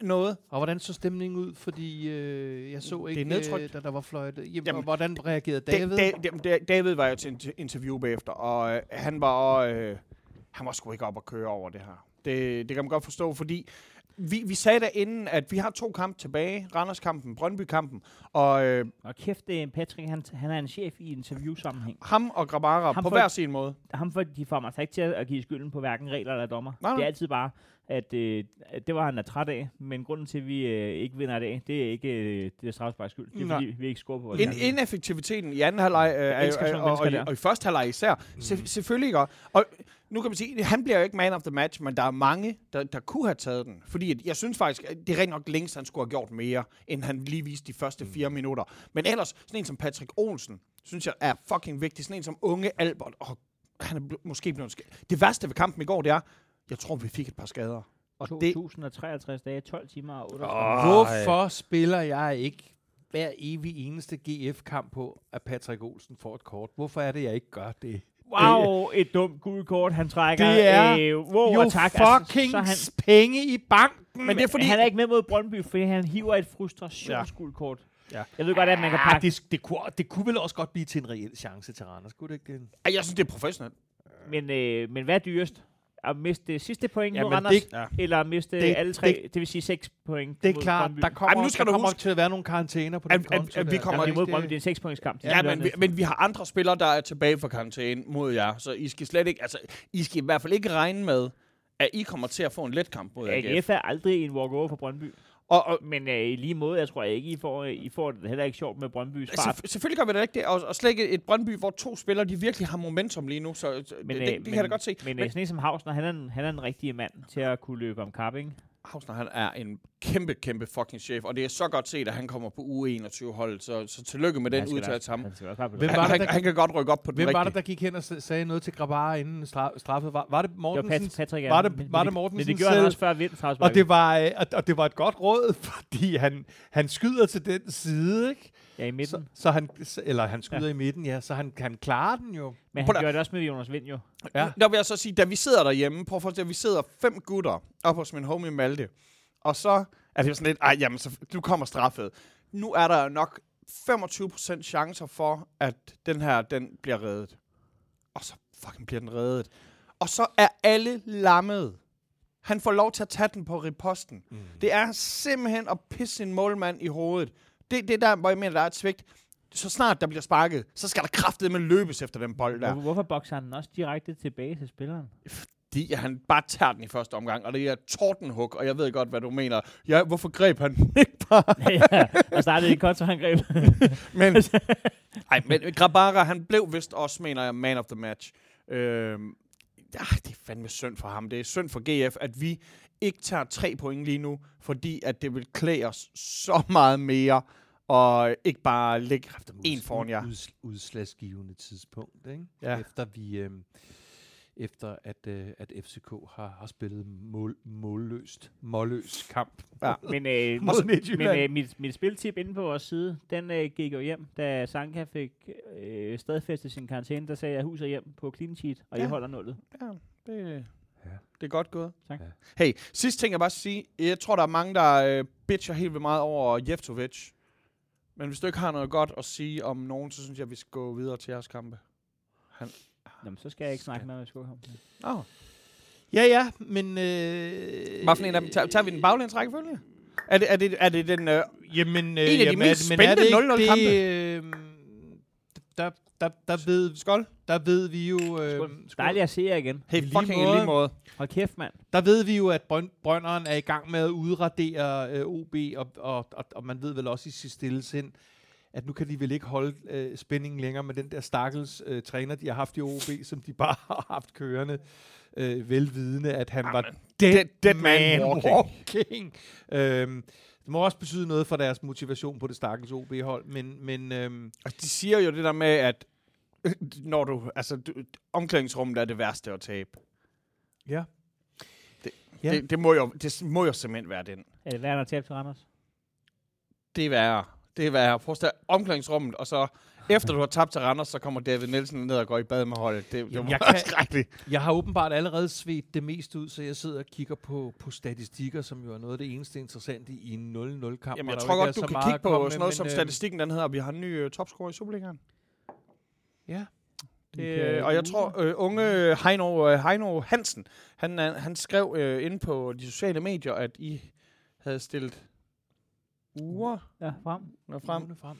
noget. Og hvordan så stemningen ud? Fordi øh, jeg så ikke, nedtrykt. øh, da der var fløjtet. Jamen, Jamen, hvordan reagerede David, David? da, da, da, David var jo til interview bagefter, og øh, han var øh, han var sgu ikke op at køre over det her. Det, det kan man godt forstå, fordi vi, vi sagde da inden, at vi har to kampe tilbage. Randers-kampen, Brøndby-kampen, og øh, Og kæft, det er Patrick, han, han er en chef i interviewsammenhæng. ham og Grabara Ham på for- hver sin måde. ham for, de får mig altså ikke til at give skylden på hverken regler eller dommer. Nej, nej. Det er altid bare, at, øh, at det var han er træt af, men grunden til, at vi øh, ikke vinder i dag, det er ikke øh, det er straffesparks skyld. Det er Nej. fordi, vi ikke scorer på vores In, ineffektiviteten i anden halvleg, øh, er, sådan og, og, og, i første halvleg især, mm. Se, selvfølgelig ikke. Og nu kan man sige, han bliver jo ikke man of the match, men der er mange, der, der kunne have taget den. Fordi at jeg synes faktisk, at det er rent nok længst, han skulle have gjort mere, end han lige viste de første Mm. fire minutter. Men ellers, sådan en som Patrick Olsen, synes jeg er fucking vigtig. Sådan en som unge Albert, og han er ble- måske blevet sk- Det værste ved kampen i går, det er, jeg tror, vi fik et par skader. Og det, 2053 dage, 12 timer og 38 Åh. oh. Hvorfor spiller jeg ikke hver evig eneste GF-kamp på, at Patrick Olsen får et kort? Hvorfor er det, jeg ikke gør det? Wow, et dumt gult kort, han trækker. Det er øh, wow, jo tak. fucking så han, penge i banken! men det er fordi, han er ikke med mod Brøndby, fordi han hiver et frustrationsgult kort. Ja. Jeg ved godt, at man kan Ah, pakke, det, det, kunne, det kunne vel også godt blive til en reel chance til Randers, kunne det ikke det? Ej, jeg synes, det er professionelt. men, øh, men hvad er dyrest? At miste sidste point Ja, mod Randers, det- Ja. eller at miste det- alle tre, det, det vil sige 6 point Det er mod klart, Brøndby? der kommer, Ej, men nu skal der du kommer huske- til at være nogle karantæner på den at- konto. at vi kommer Jamen, imod Brøndby, det er en 6 points kamp. Ja, men, vi- men vi har andre spillere, der er tilbage fra karantæne mod jer, så I skal slet ikke, altså, I skal i hvert fald ikke regne med, at I kommer til at få en let kamp mod AGF. AGF er aldrig en walk-over for Brøndby. Og, og Men øh, i lige måde, jeg tror jeg ikke, I får, I får det heller ikke sjovt med Brøndbys fart. selvf- selvfølgelig gør vi det ikke det, og, og slet ikke et Brøndby, hvor to spillere, de virkelig har momentum lige nu, så, Men, det, øh, det, det kan jeg da godt se. Men, Men men sådan en som Hausner, han er, en, han er en rigtig mand til at kunne løbe om kap, ikke? Hausner, han er en kæmpe, kæmpe fucking chef, og det er så godt set, at han kommer på U21-holdet, så, så tillykke med den udtalelse ham. Han Hvem det. var Han, det, han, der- han kan godt rykke op på den Hvem var rigtige. det, der gik hen og sagde noget til Grabara inden stra- straffet? Var, var det Det var Mortensen? Pat- Patrick var det- var det Mortensen Men det gjorde selv? han også før vind Og det, var, øh, og, og det var et godt råd, (laughs) fordi han, han skyder til den side, ikke? Ja, i midten. Så, så han, eller han skyder ja. i midten, ja, så han kan klare den jo. Men han gør det også med Jonas Vind jo. Ja. Der vil jeg så sige, da vi sidder derhjemme, prøv at forestille at vi sidder fem gutter op hos min homie Malte, og så er det jo sådan lidt, ej, jamen, så, du kommer straffet. Nu er der nok 25% chancer for, at den her, den bliver reddet. Og så fucking bliver den reddet. Og så er alle lammet. Han får lov til at tage den på riposten. Mm. Det er simpelthen at pisse sin målmand i hovedet. Det, det er der, hvor jeg mener, der er et svigt. så snart der bliver sparket, så skal der kraftet med løbes efter den bold der. Hvor, hvorfor bokser han den også direkte tilbage til spilleren? Fordi han bare tager den i første omgang, og det er tordenhug, og jeg ved godt, hvad du mener. Ja, hvorfor greb han ikke bare? (laughs) ja, og startede et kontraangreb. (laughs) Men, (laughs) ej, men Grabara, han blev vist også, mener jeg, man of the match. Øhm, ja, det er fandme synd for ham. Det er synd for GF, at vi ikke tager tre point lige nu, fordi at det vil klæde os så meget mere, og ikke bare lægge en foran jer. Uds, udslagsgivende tidspunkt, ikke? Ja. Efter vi... Øh, efter at, øh, at FCK har, har spillet mål, målløst, målløs kamp. Ja. (laughs) men øh, Mod men øh, mit, mit spiltip inde på vores side, den øh, gik jo hjem, da Sanka fik øh, stadfæstet sin karantæne. Der sagde jeg hus og hjem på clean sheet, og ja. Ja. I holder nullet. Ja, det, Ja. det er godt gået. Tak. Ja. Hey, sidste ting jeg bare skal sige. Jeg tror, der er mange, der øh, bitcher helt vildt meget over Jeftovic. Men hvis du ikke har noget godt at sige om nogen, så synes jeg, vi skal gå videre til jeres kampe. Jamen, så skal jeg ikke snakke med, hvad jeg ham. Oh. Ja, ja, men... Øh, Hvad for en af dem? Tager, tager vi den baglæns rækkefølge? Er det, er det, er det den... Øh, Jamen, øh, En af de jamen, mest er er spændende ikke 0-0 det, øh, der, der, der, ved, Skål. der ved vi jo... Øh, Skål. Dejligt at se jer igen. Hey, I lige fucking i måde. lige måde. Hold kæft, mand. Der ved vi jo, at Brøn, Brønderen er i gang med at udradere øh, OB, og, og, og, og man ved vel også i sit stille sind, at nu kan de vel ikke holde øh, spændingen længere med den der stakkels øh, træner, de har haft i OB, som de bare (laughs) har haft kørende, øh, velvidende, at han var dead, dead- dead man walking. walking. Øhm, det må også betyde noget for deres motivation på det stakkels OB-hold, men, men øhm, Og de siger jo det der med, at når du, altså, du, omklædningsrummet er det værste at tabe. ja. Det- ja. Det, det, må jo, det må jo simpelthen være den. Er det værd at tabe til Randers? Det er værre. Det er værre. Prøv at omklædningsrummet, og så efter du har tabt til Randers, så kommer David Nielsen ned og går i bad med holdet. Det, det Jamen, var jeg kan-. Jeg har åbenbart allerede svedt det mest ud, så jeg sidder og kigger på, på statistikker, som jo er noget af det eneste interessante i en 0-0-kamp. Jamen, jeg tror godt, du kan kigge at på sådan noget som men, øh, statistikken, den hedder, vi har en ny uh, topscorer i Superligaen. Ja. Det, og jeg tror, øh, unge Heino, øh, Heino Hansen, han, er- han skrev øh, inde på de sociale medier, at I havde stillet uger Ja, frem. når frem. Frem.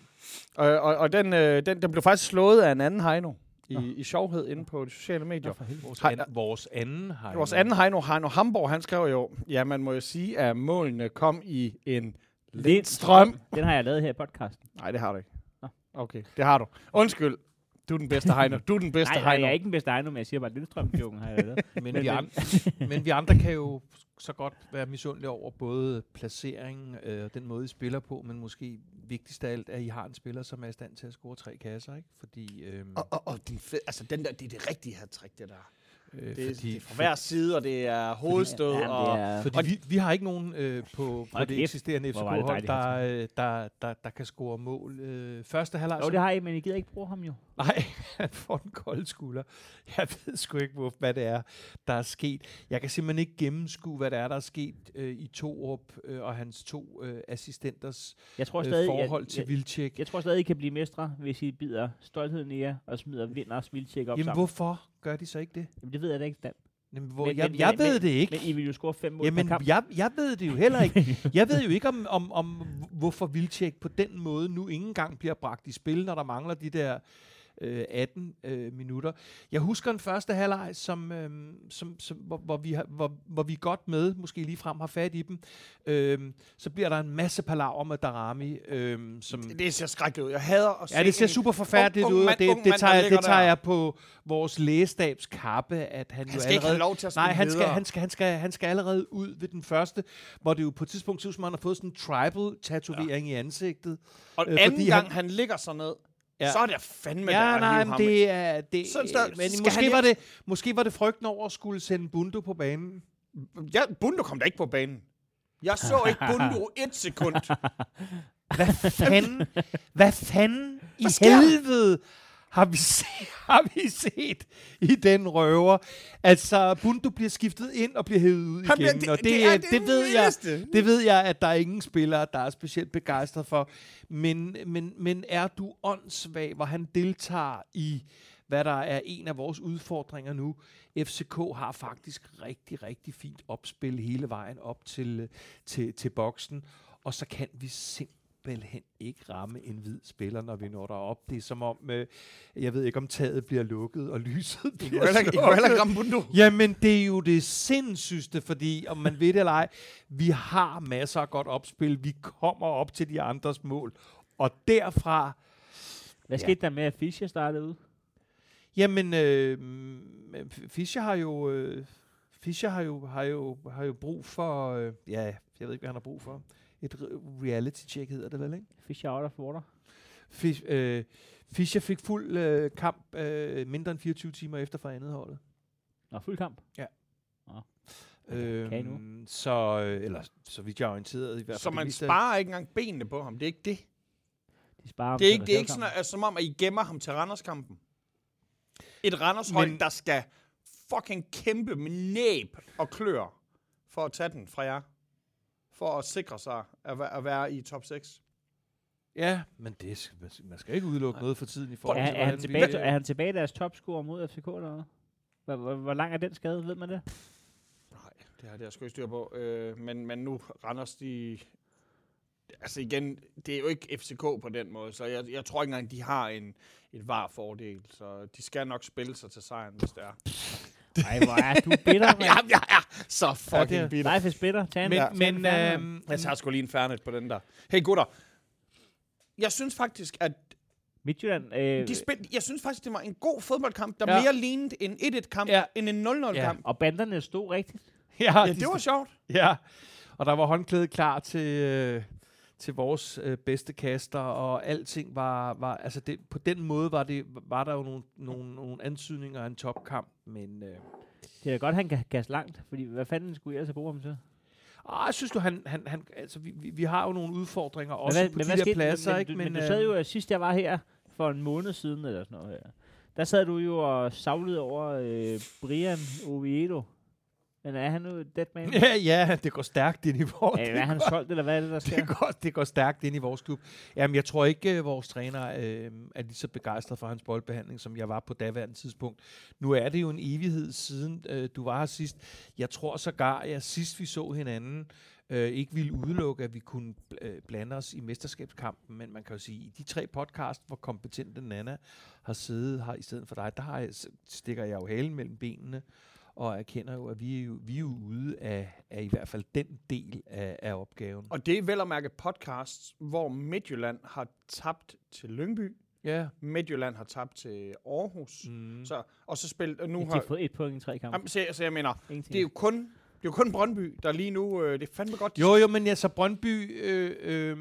Og, og, og den, øh, den, den blev faktisk slået af en anden Heino i, Nå. i sjovhed inde på de sociale medier. helvede. Vores, an, vores anden har Vores anden Heino, Heino Hamburg, han skrev jo, ja, man må jo sige, at målene kom i en Lindstrøm. Den har jeg lavet her i podcasten. Nej, det har du ikke. Nå. Okay, det har du. Undskyld. Du er den bedste Heino. Du er den bedste (laughs) Nej, nej, Heino. jeg er ikke den bedste ejendom, men jeg siger bare, at Lindstrøm-joken har jeg lavet. Men, Men- vi andre, (laughs) men vi andre kan jo så godt være misundelige over både placeringen og øh, den måde, I spiller på, men måske vigtigst af alt, at I har en spiller, som er i stand til at score tre kasser, ikke? Fordi, øhm, Og, og, og din fed, altså den der, det er det rigtige hat det der. Øh, Det, er, fordi, det er fra hver side, og det er hovedstød. Ja, og, det er, Fordi vi, vi har ikke nogen øh, på, på det kæft, eksisterende FCK-hold, der, øh, der, der, der kan score mål. Øh, første halvleg, jo, så- det har I, men I gider ikke bruge ham jo. Nej, (laughs) han får den kolde skulder. Jeg ved sgu ikke, hvor, hvad det er, der er sket. Jeg kan simpelthen ikke gennemskue, hvad det er, der er sket øh, i Torup øh, og hans to øh, assistenters Jeg tror øh, stadig, forhold jeg, til jeg, Vilcek. jeg tror stadig, I kan blive mestre, hvis I bider stoltheden i jer og smider vinders vildtjek op Jamen, sammen. hvorfor gør de så ikke det? Jamen, det ved jeg da ikke. Dan. Jamen, hvor, Men- jeg, men- jeg ved men- det ikke. Men I vil jo score fem mål Jamen, kamp. jeg, jeg ved det jo heller ikke. Jeg ved jo ikke, om, om, om hvorfor Vilcek på den måde nu ikke engang bliver bragt i spil, når der mangler de der øh, 18 øh, minutter. Jeg husker en første halvleg, som, øh, som, som, hvor, hvor, vi har, hvor, hvor vi er godt med, måske lige frem har fat i dem. Øh, så bliver der en masse palaver med Darami, øh, som... det, det ser skrækkeligt ud. Jeg hader at se Ja, det ser super forfærdeligt ung- ung ud, og det, det, tager, det tager jeg på vores lægestabs kappe, at han, Han jo skal ikke allerede... lov til at Nej, han skal, han, skal, han, skal, han skal allerede ud ved den første, hvor det jo på et tidspunkt om han har fået sådan en tribal-tatovering ja. i ansigtet. Og øh, anden gang, han- han ligger så ned, Ja. så er det fandme der ja, at nej, men det er... Det, Sådan der- men måske var, det, måske var det frygten over at skulle sende Bundo på banen. Ja, Bundo kom da ikke på banen. Jeg så ikke Bundo (laughs) et sekund. Hvad fanden, hvad fanden i der? helvede har vi, set, (laughs) har vi set i den røver? Altså, Bundo bliver skiftet ind og bliver hævet ud Han bliver- igen. det- og det, det er det, det ved jeg, det ved jeg, at der er ingen spillere, der er specielt begejstret for. Men, men, men er du åndssvag, hvor han deltager i, hvad der er en af vores udfordringer nu? FCK har faktisk rigtig, rigtig fint opspil hele vejen op til, til, til boksen. Og så kan vi simpelthen simpelthen ikke ramme en hvid spiller, når vi når derop. Det er som om, øh, jeg ved ikke, om taget bliver lukket, og lyset I bliver kunne heller ikke, I heller ikke ramme Bundo. Jamen, det er jo det sindssygste, fordi om man ved det eller ej, vi har masser af godt opspil. Vi kommer op til de andres mål. Og derfra, Hvad Ja. skete der med, at Fischer startede ud? jamen, øh, Fischer har jo... Øh, Fischer har jo, har jo, har jo brug for, øh, ja, jeg ved ikke, hvad han har brug for. Et re- reality-check hedder det vel, ikke? Fischer out of water. Fisch, øh, Fischer fik fuld øh, kamp øh, mindre end 24 timer efter fra andet holdet. Nå, fuld kamp. Øhm, kan nu? Så, øh, eller så vidt jeg er orienteret i hvert fald. Så man sparer ikke engang benene på ham. Det er ikke det. De sparer Det er ikke, det er ikke sådan, at, som om, at I gemmer ham til Randerskampen. Et Randershold, der skal fucking kæmpe med næb og klør for at tage den fra jer. For at sikre sig at, at være i top 6. Ja, men det, skal- man- skal ikke udelukke noget for tiden i forhold Er, til, er, han hvordan tilbage, er han tilbage i deres topscore mod FCK eller hvad? Hvor, hvor, hvor lang er den skade, ved man det? Nej, det har det jeg sgu ikke styr på. Øh, men, men nu Randers, de... Altså igen, det er jo ikke FCK på den måde, så jeg, jeg tror ikke engang, de har en, et var fordel. Så de skal nok spille sig til sejren, hvis det er. Nej, hvor er du bitter, (laughs) mand. Ja, jeg er så fucking ja, bitter. Life is bitter. Tag en, Men, en men øhm, Jeg tager sgu lige en færnet på den der. Hey gutter, jeg synes faktisk, at Midtjylland, øh, de spil, jeg synes faktisk, det var en god fodboldkamp, der Ja. ja. mere lignede en 1-1-kamp Ja. ja. end en 0-0-kamp. og banderne stod rigtigt. ja, Ja, de det var sjovt. Ja, og der var håndklædet klar til, øh, til vores øh, bedste kaster, og alting var, var altså det, på den måde var, det, var der jo nogle, nogle, nogle antydninger af en topkamp, men øh, Det er da godt, han kan kaste langt, fordi hvad fanden skulle jeg ellers bruge ham til? ah, jeg synes du, han, han, han, altså, vi, vi, vi har jo nogle udfordringer også hvad, på de der skete- pladser, men, ikke? Men, men, du sad jo, øh, sidst jeg var her, for en måned siden, eller sådan noget her, der sad du jo og savlede over øh, Brian Oviedo. Men er han nu dead man? Ja, ja, det går stærkt ind i vores... Øh, er han solgt, eller hvad er det, der (laughs) sker? det, går, det går stærkt ind i vores klub. Jamen, jeg tror ikke, at vores træner øh, er lige så begejstret for hans boldbehandling, som jeg var på daværende tidspunkt. Nu er det jo en evighed siden, øh, du var her sidst. Jeg tror sågar, at sidst vi så hinanden, øh, ikke ville udelukke, at vi kunne bl- øh, blande os i mesterskabskampen, men man kan jo sige, i de tre podcast, hvor kompetente Nana har siddet her i stedet for dig, der har jeg, stikker jeg jo halen mellem benene, og erkender jo, at vi er jo, vi er jo ude af, af i hvert fald den del af, af opgaven. Og det er vel at mærke podcast, hvor Midtjylland har tabt til Lyngby. Ja. Midtjylland har tabt til Aarhus. Mm. Så, og så spil, og nu De har... har fået et point i tre kampe. Jamen, så, så jeg mener, Ingenting. det er jo kun, det er jo kun Brøndby, der lige nu... Øh, det er fandme godt. de Jo, jo, men altså Brøndby, øh, øh,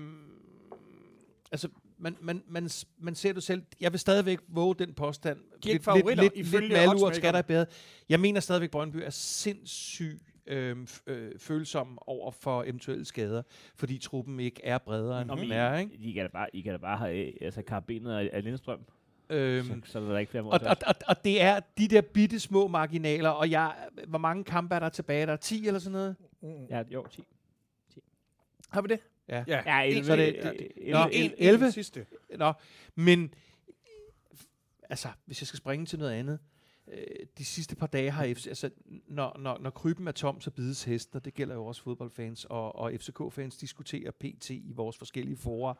altså man, man, man, man ser du selv, jeg vil stadigvæk våge den påstand. De er ikke favoritter, lidt, lidt, ifølge lidt malurt skal der bedre. Jeg mener stadigvæk, Brøndby er sindssygt øh, f- øh, følsom over for eventuelle skader, fordi truppen ikke er bredere, end Nå, den er, ikke? I kan da bare, I kan da bare have øh, altså, karabinet af, af Lindstrøm, Øhm, så, så er der ikke flere mål og, og, og, og det er de der bitte små marginaler, og jeg, hvor mange kampe er der tilbage? Der er 10 eller sådan noget? Mm. Ja, jo, 10. Har vi det? Ja. Ja, Ja, en, 11, så det, øh, en, Nå, en, en, 11? en sidste. Nå, men altså, hvis jeg skal springe til noget andet, øh, de sidste par dage har FC, altså, når, når, når kryben er tom, så bides hesten, og det gælder jo også fodboldfans, og, og FCK-fans diskuterer PT i vores forskellige forer,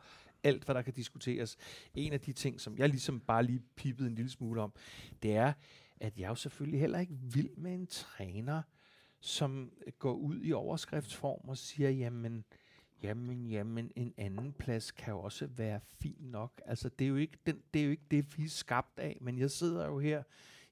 alt hvad der kan diskuteres. En af de ting, som jeg ligesom bare lige pippede en lille smule om, det er, at jeg er jo selvfølgelig heller ikke vild med en træner, som går ud i overskriftsform og siger, jamen, Jamen, jamen, en anden plads kan jo også være fin nok. Altså, det er jo ikke, den, det, er jo ikke det, vi er skabt af, men jeg sidder jo her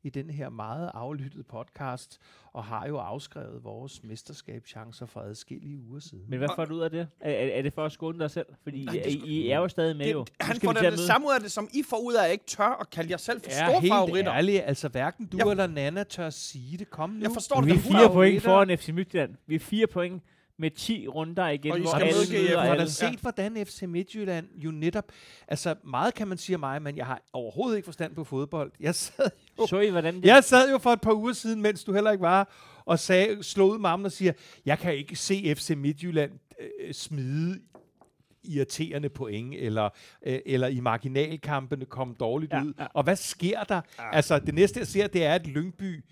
i den her meget aflyttede podcast, og har jo afskrevet vores mesterskabschancer for adskillige uger siden. Men hvad får du ud af det? Er, er, er det for at skåne dig selv? Fordi Nej, I, I, I er jo stadig med, jo. Det, Nu han får vi det samme ud af det, som I får ud af, at ikke tør at kalde jer selv for er store helt favoritter. ærlig, altså hverken du Jeg- eller Nana tør sige det. Kom nu. Jeg forstår Vi det er da fire 100. point foran FC Midtjylland. Vi er fire point med 10 runder igen, Og I skal medgive, at- har da set, hvordan FC Midtjylland jo netop... Altså, meget kan man sige af mig, men jeg har overhovedet ikke forstand på fodbold. Jeg sad jo, Så I, hvordan det... jeg sad jo for et par uger siden, mens du heller ikke var, og sagde, slog med armen og siger, jeg kan ikke se FC Midtjylland øh, smide irriterende point, eller, øh, eller i marginalkampene komme dårligt Ja, ud. ja. Og hvad sker der? Altså, det næste, jeg ser, det er, at Lyngby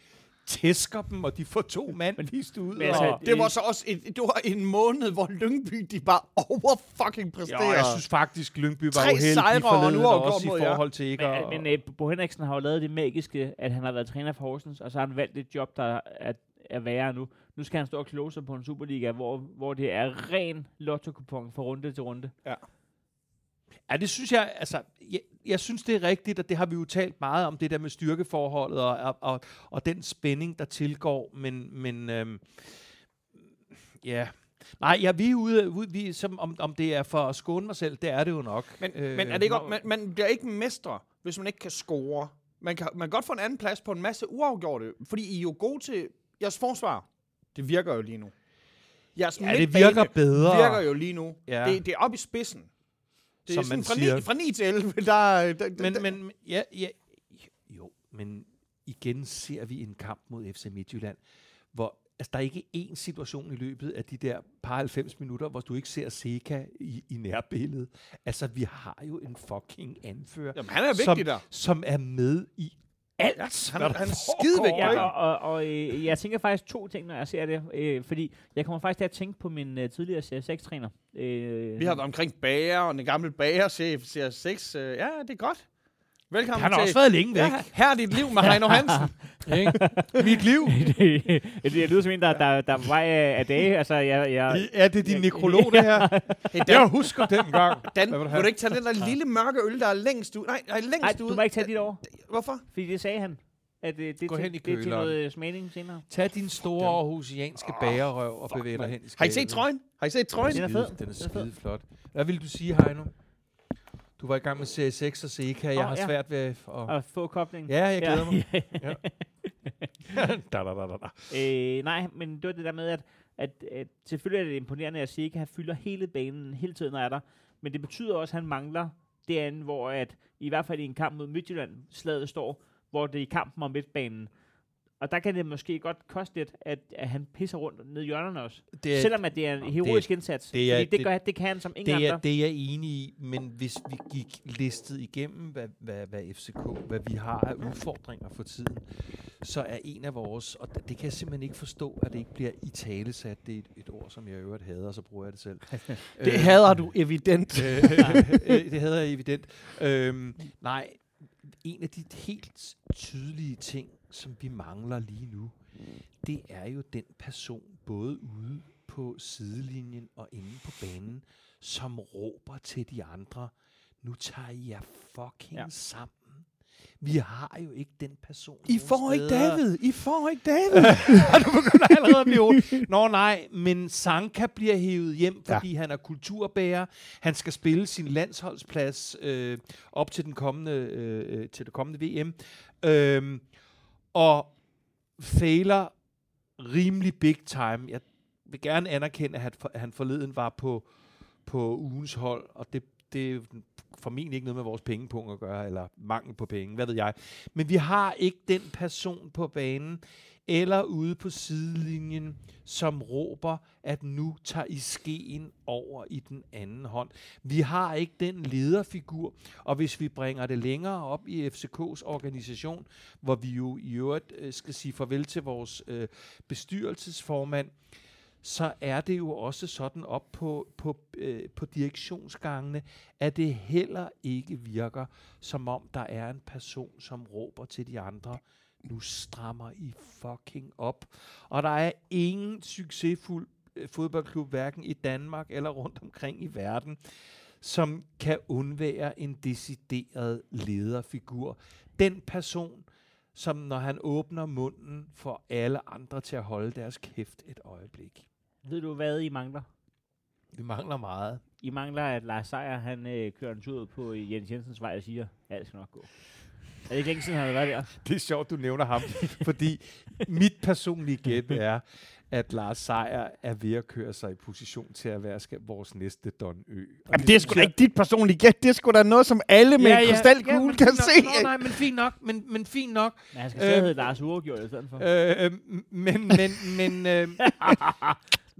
tæsker dem, og de får to mand vist ud. men altså, og, Det var så også et, det var en måned, hvor Lyngby, de bare over fucking præsterede. jo, jeg synes faktisk, Lyngby var Tre uheldig sejre og forleden, nu er også mod i forhold til ikke Men, at... men øh, Bo Henriksen har jo lavet det magiske, at han har været træner for Horsens, og så har han valgt et job, der er, er værre nu. Nu skal han stå og kloge sig på en Superliga, hvor, hvor det er ren lotto-kupon fra runde til runde. Ja, det synes jeg, altså, jeg, jeg synes, det er rigtigt, og det har vi jo talt meget om, det der med styrkeforholdet og, og, og, og den spænding, der tilgår, men, men øhm, ja, nej, ja, vi er ude, ude vi, som, om, om det er for at skåne mig selv, det er det jo nok. Men, Øh, men er det ikke, man, man bliver ikke mestre, hvis man ikke kan score. Man kan, man kan godt få en anden plads på en masse uafgjorte, fordi I er jo gode til... Jeres forsvar, det virker jo lige nu. Jeres Ja, det virker bedre. virker jo lige nu. Ja. Det, det er op i spidsen. Det er Som sådan man fra, siger. 9, fra 9 til 11, (laughs) der... der, der Men, men, ja, ja, jo, men igen ser vi en kamp mod FC Midtjylland, hvor altså, der er ikke én situation i løbet af de der par 90 minutter, hvor du ikke ser Seca i, i nærbilledet. Altså, vi har jo en fucking anfører, Jamen, han er vigtig som, der. som er med i alt, han- han er foregår. skidevigtig, Ja, og, og, og øh, jeg tænker faktisk to ting, når jeg ser det. Øh, fordi jeg kommer faktisk til at tænke på min øh, tidligere Serie 6-træner. Øh, Vi har været omkring bager, og den gamle bagerchef, siger 6. Øh, ja, det er godt. Velkommen Han har til... også været længe væk. Ja, her er dit liv med Heino Hansen. ikke? Mit liv. (laughs) det, det lyder som en, der, der, der er på vej af, dage. Altså, jeg, jeg, Er det din nekrolog, det her? (laughs) Hey, Jeg Dan, husker dengang. Dan Hvad vil du ikke tage den der lille mørke øl, der er længst ud? Nej, nej længst Nej, ud. du må ikke tage dit over. Hvorfor? Fordi det sagde han. At øh, det, Gå til, hen i det er til noget øh, smagning senere. Tag din store aarhusianske bagerrøv og bevæg dig hen i Har I set skabet. trøjen? Har I set trøjen? Den er fed. Den er Den skide flot. Hvad vil du sige, Heino? Du var i gang med serie 6 og Seca. Jeg har ja. svært ved at... Og få koblingen. Ja, jeg glæder mig. Ja. (laughs) da, da, da, da, da. øh, nej, men det var det der med, at, at, at selvfølgelig er det imponerende, at Sika fylder hele banen hele tiden, når er der. Men det betyder også, at han mangler derinde, hvor at, i hvert fald i en kamp mod Midtjylland, slaget står, hvor det er i kampen om midtbanen. Og der kan det måske godt koste lidt, at, at han pisser rundt ned i hjørnerne også. Det er, Selvom at det er en heroisk indsats. det er- fordi det, det- gør, det kan han som ingen det, er, andre. det er jeg enig i, men hvis vi gik listet igennem, hvad, hvad, hvad FCK, hvad vi har af udfordringer for tiden, så er en af vores, og det, det kan jeg simpelthen ikke forstå, at det ikke bliver i tale sat, det er et, et ord, som jeg i øvrigt hader, og så bruger jeg det selv. (laughs) Det Øh, hader du evident. (laughs) Øh, det havde jeg evident. Øhm, nej, en af de helt tydelige ting, som vi mangler lige nu, det er jo den person, både ude på sidelinjen og inde på banen, som råber til de andre, nu tager I jer fucking Ja. sammen. Vi har jo ikke den person. I får ikke steder. David. I får ikke David. (laughs) du begynder allerede at blive ondt. Nå nej, men Sanka bliver hævet hjem, fordi ja. han er kulturbærer. Han skal spille sin landsholdsplads øh, op til, den kommende, øh, øh, til det kommende VM. Øhm, og fejler rimelig big time. Jeg vil gerne anerkende, at han forleden var på, på ugens hold, og det, det er formentlig ikke noget med vores pengepunkt at gøre, eller mangel på penge, hvad ved jeg. Men vi har ikke den person på banen, eller ude på sidelinjen, som råber, at nu tager I skeen over i den anden hånd. Vi har ikke den lederfigur, og hvis vi bringer det længere op i FCK's organisation, hvor vi jo i øvrigt øh, skal sige farvel til vores øh, bestyrelsesformand, så er det jo også sådan op på, på, øh, på direktionsgangene, at det heller ikke virker, som om der er en person, som råber til de andre, nu strammer I fucking op. Og der er ingen succesfuld øh, fodboldklub, hverken i Danmark eller rundt omkring i verden, som kan undvære en decideret lederfigur. Den person, som når han åbner munden, får alle andre til at holde deres kæft et øjeblik. Ved du, hvad I mangler? Vi mangler meget. I mangler, at Lars Seier, han øh, kører en tur på Jens Jensens vej og siger, det skal nok gå. Er ikke længe siden, han har været der? Det er sjovt, du nævner ham, fordi mit personlige gæt er, at Lars Seier er ved at køre sig i position til at være skal, vores næste Don Ø. Og Jamen, det er sgu da ikke dit personlige gæt. Det er sgu da noget, som alle med en krystalkugle men kan se. Nå, nej, men fint nok, men, men fint nok. Men han skal stadig Øh, hedde Lars Uregjort i stedet for. Øh, øh, men, men, men, øh, (laughs)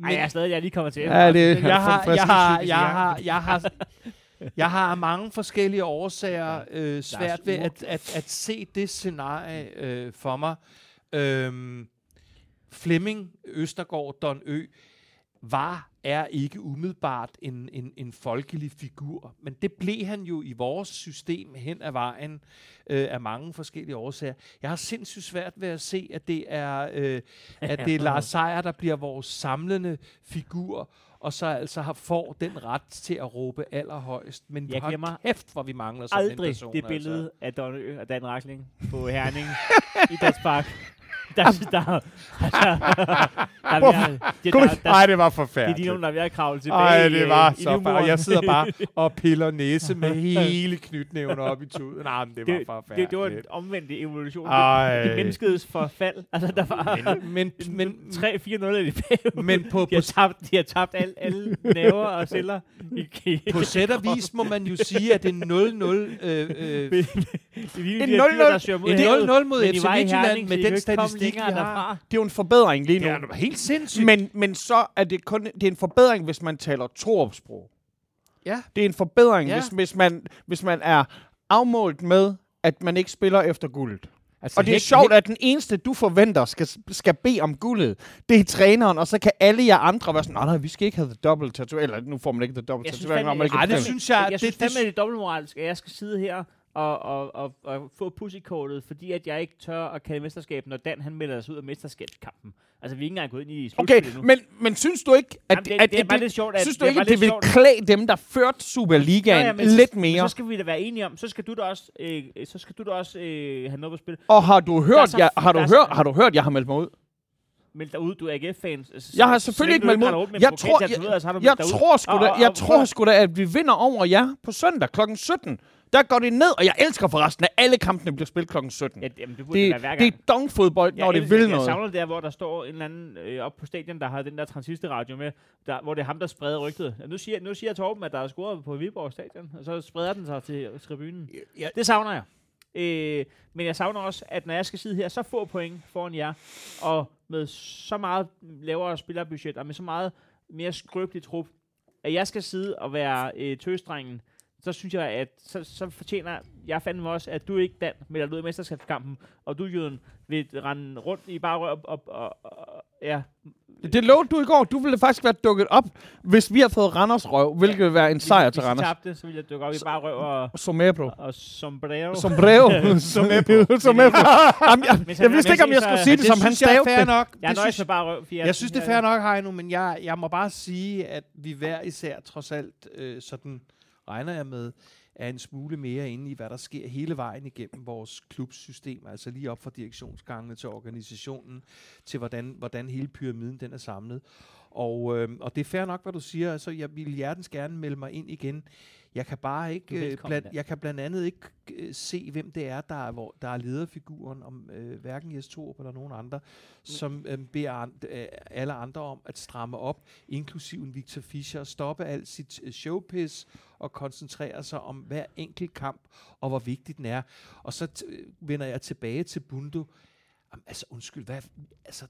Ej, jeg er stadig, jeg lige kommet til. Ja, det jeg har, jeg har, jeg har, jeg har, jeg har af mange forskellige årsager øh, svært ved at, at, at se det scenarie øh, for mig. Øhm, Flemming Østergaard, Don Ø, var, er ikke umiddelbart en, en, en folkelig figur, men det blev han jo i vores system hen ad vejen øh, af mange forskellige årsager. Jeg har sindssygt svært ved at se, at det er, øh, at (laughs) det er Lars Seier, der bliver vores samlende figur, og så altså har, får den ret til at råbe allerhøjst. Men Jeg glemmer kæft, hvor vi mangler sådan en person. det billede Altså. af Don og Dan Rakling på Herning (laughs) Idrætspark. Der, der, (laughs) der, der, der, er der, der, der, Ej, det var det er forfærdeligt. de nogen, der er ved at kravle tilbage Ej, i, det øh, var i så livmoderen. Jeg sidder bare (laughs) og piller næse med hele knytnævnen op i tuden. Nej, men det var det, forfærdeligt. det, det var en omvendt evolution. Ej. det menneskets forfald. Altså, der var men, men, 3-4-0 af de bagud. men på, De på, har tabt, de har tabt alle, alle nerver og celler. I, i, på sæt og vis må man jo sige, at det er 0-0 øh, øh, (laughs) En de her dyr, 0-0 der søger mod en havet. 0-0 mod FC Midtjylland med den statistik, vi har. derfra. Det er jo en forbedring lige nu. Det er helt sindssygt. Men, men så er det kun det er en forbedring, hvis man taler Torup-sprog. Ja. Det er en forbedring, Ja. hvis, hvis, man, hvis man er afmålt med, at man ikke spiller efter guldet. altså, Og det er sjovt, at den eneste, du forventer, skal, skal bede om guldet, det er træneren, og så kan alle jer andre være sådan, nej, nej, vi skal ikke have the double tattoo, eller nu får man ikke the double Jeg synes tattoo, når man ikke Ej, er det synes jeg, jeg det- synes det- fandme, det er dobbeltmoralsk, at jeg skal sidde her og, og, og, og få pussykortet, fordi at jeg ikke tør at kalde mesterskab, når Dan han melder sig ud af mesterskabskampen. Altså, vi er ikke engang gået ind i Okay, nu. men, men synes du ikke, at, Jamen, det, at, det er bare lidt sjovt, at synes du det ikke, at det vil sjovt. klæde dem, der førte Superligaen ja, men lidt så, mere? Så skal vi da være enige om, så skal du da også, øh, så skal du da også øh, have noget på spil. Og har du hørt, så jeg, har, du er så- hørt, har du hørt, jeg har meldt mig ud? Meld dig ud, du er AGF-fan. Jeg har selvfølgelig ikke meldt mig ud. Jeg tror, Jeg meldt dig ud. tror sgu da, jeg tror sgu da, at vi vinder over jer på søndag kl. 17. Der går det ned, og jeg elsker forresten, at alle kampene bliver spillet kl. 17. Ja, jamen, det burde Det, det, være det er dongfodbold, når jeg det vil Jeg noget. savner det der, hvor der står en eller anden øh, op på stadion, der har den der transistorradio med, der, hvor det er ham, der spreder rygtet. Ja, nu, siger, nu siger Torben, at der er scoret på Viborg stadion, og så spreder den sig til tribunen. Ja. Det savner jeg. Øh, men jeg savner også, at når jeg skal sidde her så få point foran jer, og med så meget lavere spillerbudget, og med så meget mere skrøbelig trup, at jeg skal sidde og være øh, tøstrengen, så synes jeg, at så, så fortjener jeg fandme også, at du ikke, Dan, melder dig ud i mesterskabskampen, og du, Jøden, vil rende rundt i bare op, op, og, og, ja. Det lovede du i går. Du ville faktisk være dukket op, hvis vi har fået Randers røv, hvilket vil være en sejr til Randers. Hvis tabte, så ville jeg dukke op i bare røv og, Somebro. og sombrero. Sombrero. (laughs) Sombrero. Sombrero. Jamen, jeg, jeg vidste ikke, om jeg skulle sige det, som han fair det. nok. jeg er nøjes med bare røv. Jeg synes, det er fair nok, Heino, men jeg, jeg må bare sige, at vi hver især trods alt, øh, sådan regner jeg med, er en smule mere inde i, hvad der sker hele vejen igennem vores klubsystem, altså lige op fra direktionsgangene til organisationen, til hvordan, hvordan hele pyramiden den er samlet. Og, øh, og det er fair nok, hvad du siger. Altså, jeg vil hjertens gerne melde mig ind igen. Jeg kan bare ikke, øh, Dan. jeg kan blandt andet ikke øh, se, hvem det er, der er, hvor, der er lederfiguren, om øh, hverken Jes Torup eller nogen andre, som øh, beder an, øh, alle andre om at stramme op, inklusive en Victor Fischer, stoppe alt sit øh, showpiss og koncentrere sig om hver enkelt kamp, og hvor vigtig den er. Og så t- øh, vender jeg tilbage til Bundo. Jamen, altså, undskyld, hvad, altså,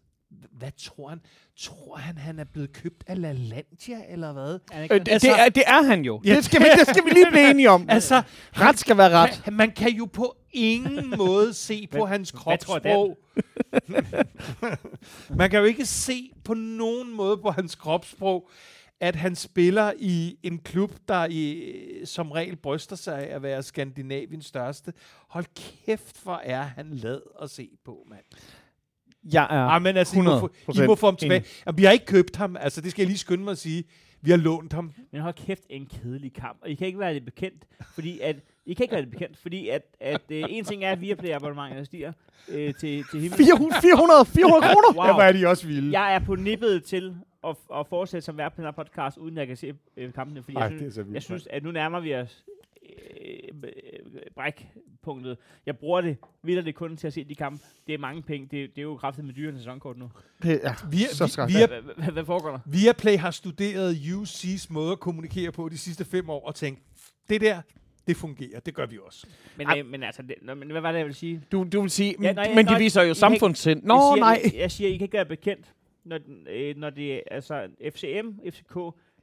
hvad tror han? Tror han, han er blevet købt af LaLandia, eller hvad? Øh, det, det, er, det er han jo. Det skal, vi, det skal vi lige blive enige om. (laughs) Altså, Ret skal være ret. kan, man kan jo på ingen (laughs) måde se på Hvad- hans hvad tror kropssprog. (laughs) man kan jo ikke se på nogen måde på hans kropssprog, at han spiller i en klub, der i, som regel bryster sig af at være Skandinaviens største. Hold kæft, hvor er han lad at se på, mand. Jeg er Ja, men altså, I må, få, I må få ham tilbage. Jamen, vi har ikke købt ham, altså det skal jeg lige skynde mig at sige. Vi har lånt ham. Men hold kæft, en kedelig kamp. Og I kan ikke være det bekendt, fordi at... I kan ikke være det bekendt, fordi at, at øh, en ting er, at Viaplay abonnementet stiger øh, til, til himmel. 400, 400, 400 kroner. Wow. Ja, hvor er de også vilde. Jeg er på nippet til at, at fortsætte som vært på den her podcast, uden jeg kan se øh, kampene, fordi Ej, jeg, det er synes, så vildt, jeg synes, at nu nærmer vi os øh, øh, brækpunktet. Jeg bruger det vildt det kun til at se de kampe. Det er mange penge. Det, det er jo kraftigt med dyre sæsonkort nu. Det er Vi, så vi, skræk. vi, er, Hvad, hvad, foregår der? Viaplay har studeret UC's måde at kommunikere på de sidste fem år og tænkt, det der, det fungerer. Det gør vi også. Men, Ej. øh, men altså, det, men hvad var det, jeg ville sige? Du, du vil sige, Ja, ja, nej, men nej, de viser jo I samfundssind. Nå, jeg siger, nej. Jeg, jeg siger, I kan ikke være bekendt, når, øh, når det er altså FCM, FCK,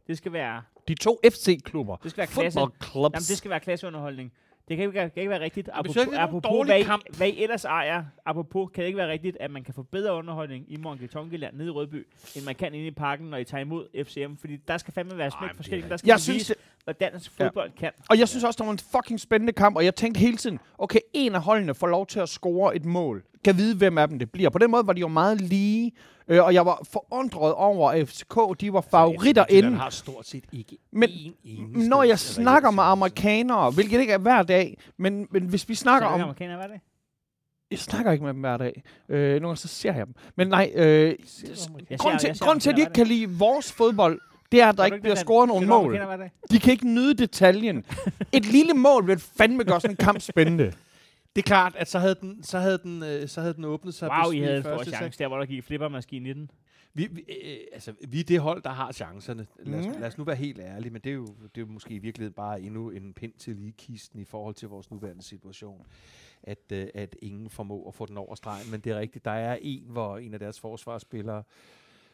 det skal være, De to FC-klubber. det skal være klasse. Clubs. Jamen, det skal være klasseunderholdning. Det kan ikke, være- kan ikke være rigtigt. Apropos, er det en apropos hvad, I, kamp. hvad I ellers ejer, apropos, kan det ikke være rigtigt, at man kan få bedre underholdning i Monketonkeland nede i Rødby, end man kan inde i parken, når I tager imod FCM? Fordi der skal fandme være smæk er forskelligt. Der skal Jeg synes, vise, hvad dansk fodbold kan. Og jeg synes også, det var en fucking spændende kamp, og jeg tænkte hele tiden, okay, en af holdene får lov til at score et mål. Kan vide, hvem af dem det bliver. På den måde var de jo meget lige, øh, og jeg var forundret over, at FCK, de var favoritter inden. har stort set ikke Men en Når jeg snakker med amerikanere, hvilket ikke er hver dag, men, men hvis vi snakker om... amerikaner, hvad er det? Jeg snakker ikke med dem hver dag. Øh, nogle gange så ser jeg dem. Men nej, øh, grund til, grund til, at de amerikanere ikke kan lide vores fodbold, det er, at der ikke bliver scoret du mål. amerikanere hver? De kan ikke nyde detaljen. Et lille mål vil fandme gøre sådan en kamp spændende. (laughs) Det er klart, at så havde den, så havde den, øh, så havde den åbnet sig. Wow, I havde en første stor chance der, hvor der gik flippermaskine i den. Vi, vi, øh, altså, vi er det hold, der har chancerne. Lad os, Mm. lad os nu være helt ærlige, men det er, jo, det er jo måske i virkeligheden bare endnu en pind til lige kisten i forhold til vores nuværende situation. At, øh, at ingen formår at få den over stregen. Men det er rigtigt, der er en, hvor en af deres forsvarsspillere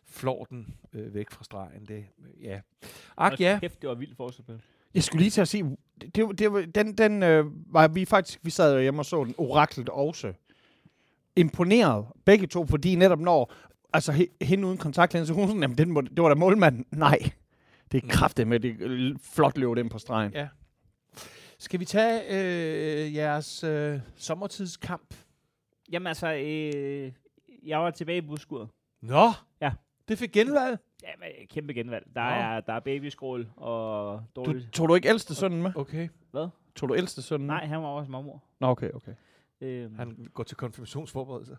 flår den øh, væk fra stregen. Det, ja. Ak, ja. Kæft, det var vildt forsvarsspil. Jeg skulle lige til at sige, det, det, den, den øh, var vi faktisk, vi sad jo hjemme og så den, oraklet også. Imponeret, begge to, fordi netop når, altså he, hende uden kontaktlinse, hun sådan, jamen, den, må- det var da målmanden. Nej, det er Mm. kraftigt med, det flot løb den på stregen. Ja. Skal vi tage øh, jeres øh, sommertidskamp? Jamen altså, øh, jeg var tilbage i busskuret. Nå! Ja. Det fik genvalg? Ja, men, kæmpe genvalg. Der Nå. er, der er babyskrål og Du, dårligt. tog du ikke ældste sønnen med? Okay. Tog du ældste sønnen med? Nej, han var også mormor. Nå, okay, okay. Øhm, Han går til konfirmationsforberedelse.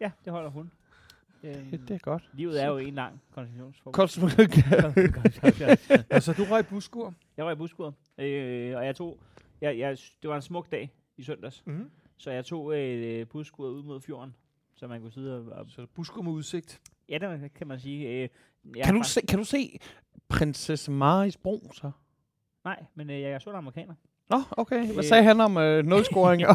ja, det holder hun. Øhm, Det, det er godt. livet er jo en lang. Kosmik. altså, (laughs) du røg buskur. jeg var i busskuret, øh, og jeg tog... Jeg, jeg, det var en smuk dag i søndags, Mm-hmm. så jeg tog øh, busskuret ud mod fjorden, så man kunne sidde og... og Så buskur med udsigt. Ja, det kan man sige. Øh, jeg kan, du se, kan du se prinsesse Maris bro, så? Nej, men øh, jeg er så amerikaner. Nå, okay. Hvad Øh. sagde han om øh, nødscoringer? (laughs)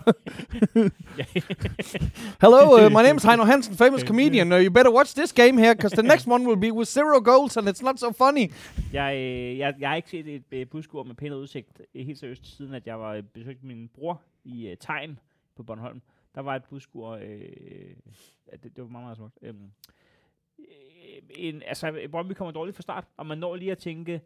Hello, uh, my name is Heino Hansen, famous comedian. Uh, you better watch this game here, because the next one will be with zero goals, and it's not so funny. Jeg, øh, jeg, jeg har ikke set et øh, buskur med pæn udsigt øh, helt seriøst, siden at jeg var øh, besøgt min bror i øh, Tegn på Bornholm. Der var et buskur, øh, det, det var meget, meget smukt. Øh, en, altså, Brøndby kommer dårligt fra start, og man når lige at tænke,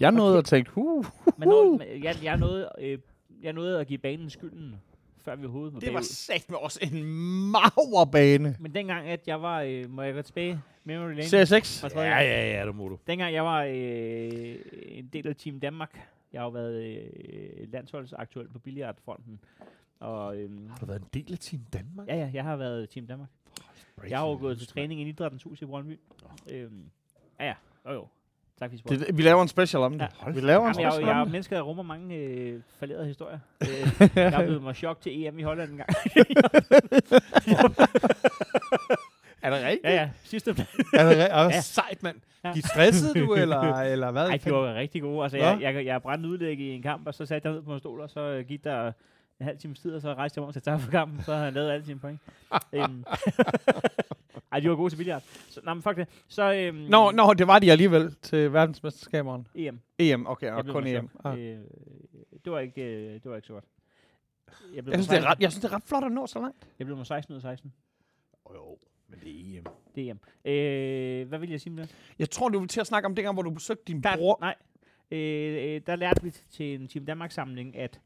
Jeg nåede at tænke, huh, man når, jeg, jeg, nåede, øh, jeg nåede at give banen skylden, før vi overhovedet var det var bagud. sagt med også en maver bane. Men dengang, at jeg var, øh, må jeg gå tilbage, memory lane, CS6. Fra tredje Ja, ja, ja, det må du. Dengang jeg var øh, en del af Team Danmark, jeg har jo været øh, landsholdsaktuel på billiardfronten. Og øhm, Har du været en del af Team Danmark? ja, ja, jeg har været Team Danmark. Jeg har jo gået til træning i Idrættens Hus i Brøndby. Øhm, ja, ja, jo jo. Tak spurgte. Det, vi laver en special om det. Ja. Vi laver en Jamen, jeg, er special jeg er jo om et det. menneske, der rummer mange øh, falderede historier. (laughs) øh, jeg har blevet mig chok til EM i Holland en gang. (laughs) Er det rigtigt? ja, ja. Sidste Er det re- Ja. ja. sejt, mand. Ja. Stressede du, eller, eller hvad? Ej, de var rigtig gode. Altså, Nå. jeg, jeg, jeg brændte udlæg i en kamp, og så satte jeg ned på en stol, og så gik der en halv times tid, og så rejste jeg om til at for kampen, så havde han lavet alle sine point. (laughs) øhm. Ej, de var gode til billard. Så, nej, men fuck det. Så, øhm, Nå, nå, det var de alligevel til verdensmesterskaberne. EM. EM, okay, og kun EM. chok. Ah. Øh, det, var ikke, øh, det var ikke så godt. Jeg Jeg synes, det er ret, jeg synes, det er ret flot at nå så langt. jeg blev mig 16 ud af 16. Jo, jo, men det er EM. Det er EM. Øh, hvad vil jeg sige med det? Jeg tror, du vil til at snakke om dengang, hvor du besøgte din Der, bror. nej. Øh, øh, der lærte vi til en Team Danmark-samling, at,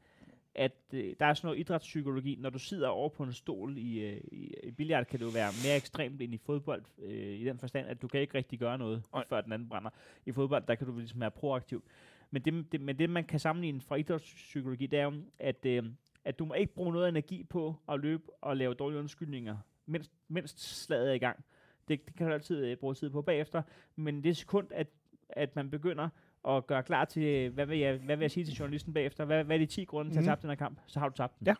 at øh, der er sådan noget idrætspsykologi. Når du sidder over på en stol i, øh, i, i billard, kan det jo være mere ekstremt end i fodbold, øh, i den forstand, at du kan ikke rigtig gøre noget, Nej. før den anden brænder. I fodbold, der kan du ligesom være proaktiv. Men det, det, men det, man kan sammenligne fra idrætspsykologi, det er jo, at, øh, at du må ikke bruge noget energi på at løbe og lave dårlige undskyldninger, mens, mens slaget er i gang. Det, det kan du altid øh, bruge tid på bagefter. Men det sekund, at, at man begynder at gøre klar til, hvad vil jeg, hvad vil jeg sige til journalisten bagefter? Hvad, hvad er de 10 grunde til at Mhm. tabe den her kamp? Så har du tabt den. Ja.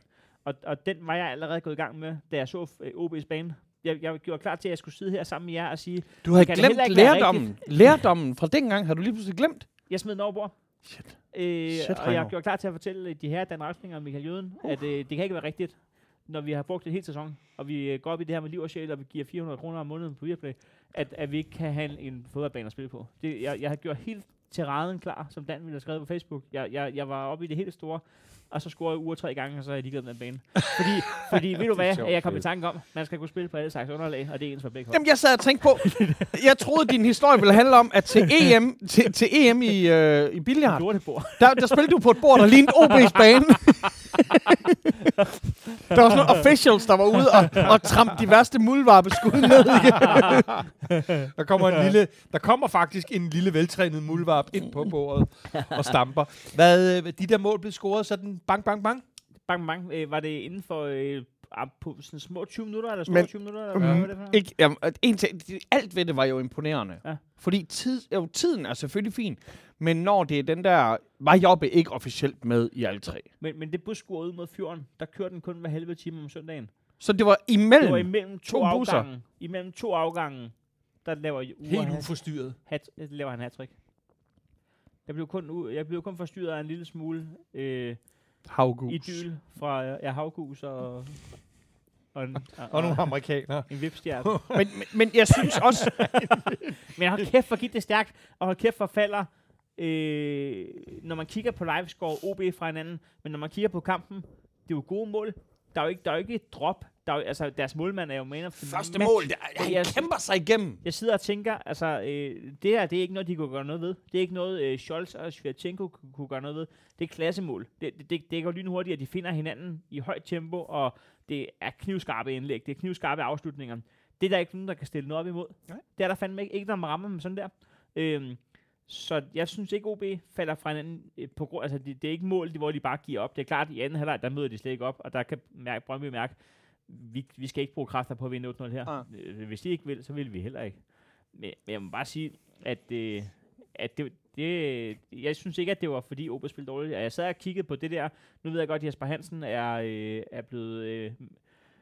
Og, og den var jeg allerede gået i gang med, da jeg så øh, OB's bane. Jeg, jeg gjorde klar til, at jeg skulle sidde her sammen med jer og sige, Du havde glemt lærdommen. (laughs) Lærdommen fra dengang har du lige pludselig glemt. jeg smed den over bord. Shit. Øh, Shit, og jeg gjorde klar til at fortælle de her, Dan Raksling og Michael Jøden, uh. at øh, det kan ikke være rigtigt, når vi har brugt en hel sæson, og vi øh, går op i det her med liv og sjæl, og vi giver 400 kroner om måneden på Viaplay, at, at vi ikke kan have en, fodboldbane at spille på. Det, jeg, jeg har gjort hele tiraden klar, som Dan ville have skrevet på Facebook. Jeg, jeg, jeg var oppe i det helt store, og så scorede jeg uger tre gange, og så er jeg ligeglad med den bane. Fordi, (laughs) fordi ved du hvad, sjovt jeg kom i tanke om, man skal kunne spille på alle slags underlag, og det er ens for begge hold. Jamen, jeg sad og tænkte på, (laughs) jeg troede, din historie ville handle om, at til EM, til, til EM i, øh, i billard, Lortebord. der, der spillede du på et bord, der lignede OB's bane. (laughs) der var sådan nogle officials, der var ude og, og trampe de værste muldvarpeskud ned. Der kommer, en lille, der kommer faktisk en lille veltrænet muldvarp ind på bordet og stamper. Hvad, øh, de der mål blev scoret sådan bang, bang, bang? Bang, bang. Øh, var det inden for øh, ah, på sådan små 20 minutter, eller små Men- 20 minutter? Eller hvad Mm, var det for noget? Ikke, jamen, en ting, alt ved det var jo imponerende. Ja. Fordi tid, jo, tiden er selvfølgelig fin, men når det er den der... Var Jobbe ikke officielt med i alle tre? Men, men det busskur ud mod fjorden, der kørte den kun hver halve time om søndagen. Så det var imellem... Det var imellem to, to busser. afgange. Imellem to afgange, der laver Ure Helt hat, uforstyrret. hat, laver han hat Jeg blev kun, jeg blev kun forstyrret af en lille smule øh, Havgus. idyl fra ja, havgus og, og, en, og, (laughs) Og nogle amerikanere. en vipstjerne. (laughs) men, men, men jeg synes også... (laughs) Men hold kæft, hvor gik det stærkt, og hold kæft, hvor falder, øh, når man kigger på livescore OB fra hinanden, men når man kigger på kampen, det er jo gode mål. Der er jo ikke, der er jo ikke et drop. Der er jo, altså, deres målmand er jo man of Første match. mål, der, han Jeg- kæmper sig igennem. Jeg sidder og tænker, altså, øh, det her, det er ikke noget, de kunne gøre noget ved. Det er ikke noget, øh, Scholz og Svirchenko kunne, kunne gøre noget ved. Det er klassemål. Det, det, det, det går lynhurtigt, at de finder hinanden i højt tempo, og det er knivskarpe indlæg. Det er knivskarpe afslutninger. Det er der ikke nogen, der kan stille noget op imod. Nej. Det er der fandme ikke, ikke man rammer dem sådan der. Øhm, så jeg synes ikke, OB falder fra hinanden øh, på grund, altså det, det er ikke mål, hvor de bare giver op. Det er klart, at i anden halvleg, der møder de slet ikke op, og der kan mærke, Brøndby mærke, vi, vi skal ikke bruge kræfter på at vinde 8-0 her. Ah. Øh, Hvis de ikke vil, så vil vi heller ikke. Men, men jeg må bare sige, at, øh, at det, det, jeg synes ikke, at det var fordi OB spillede dårligt. Jeg sad og kiggede på det der. Nu ved jeg godt, at Jesper Hansen er, øh, er blevet øh,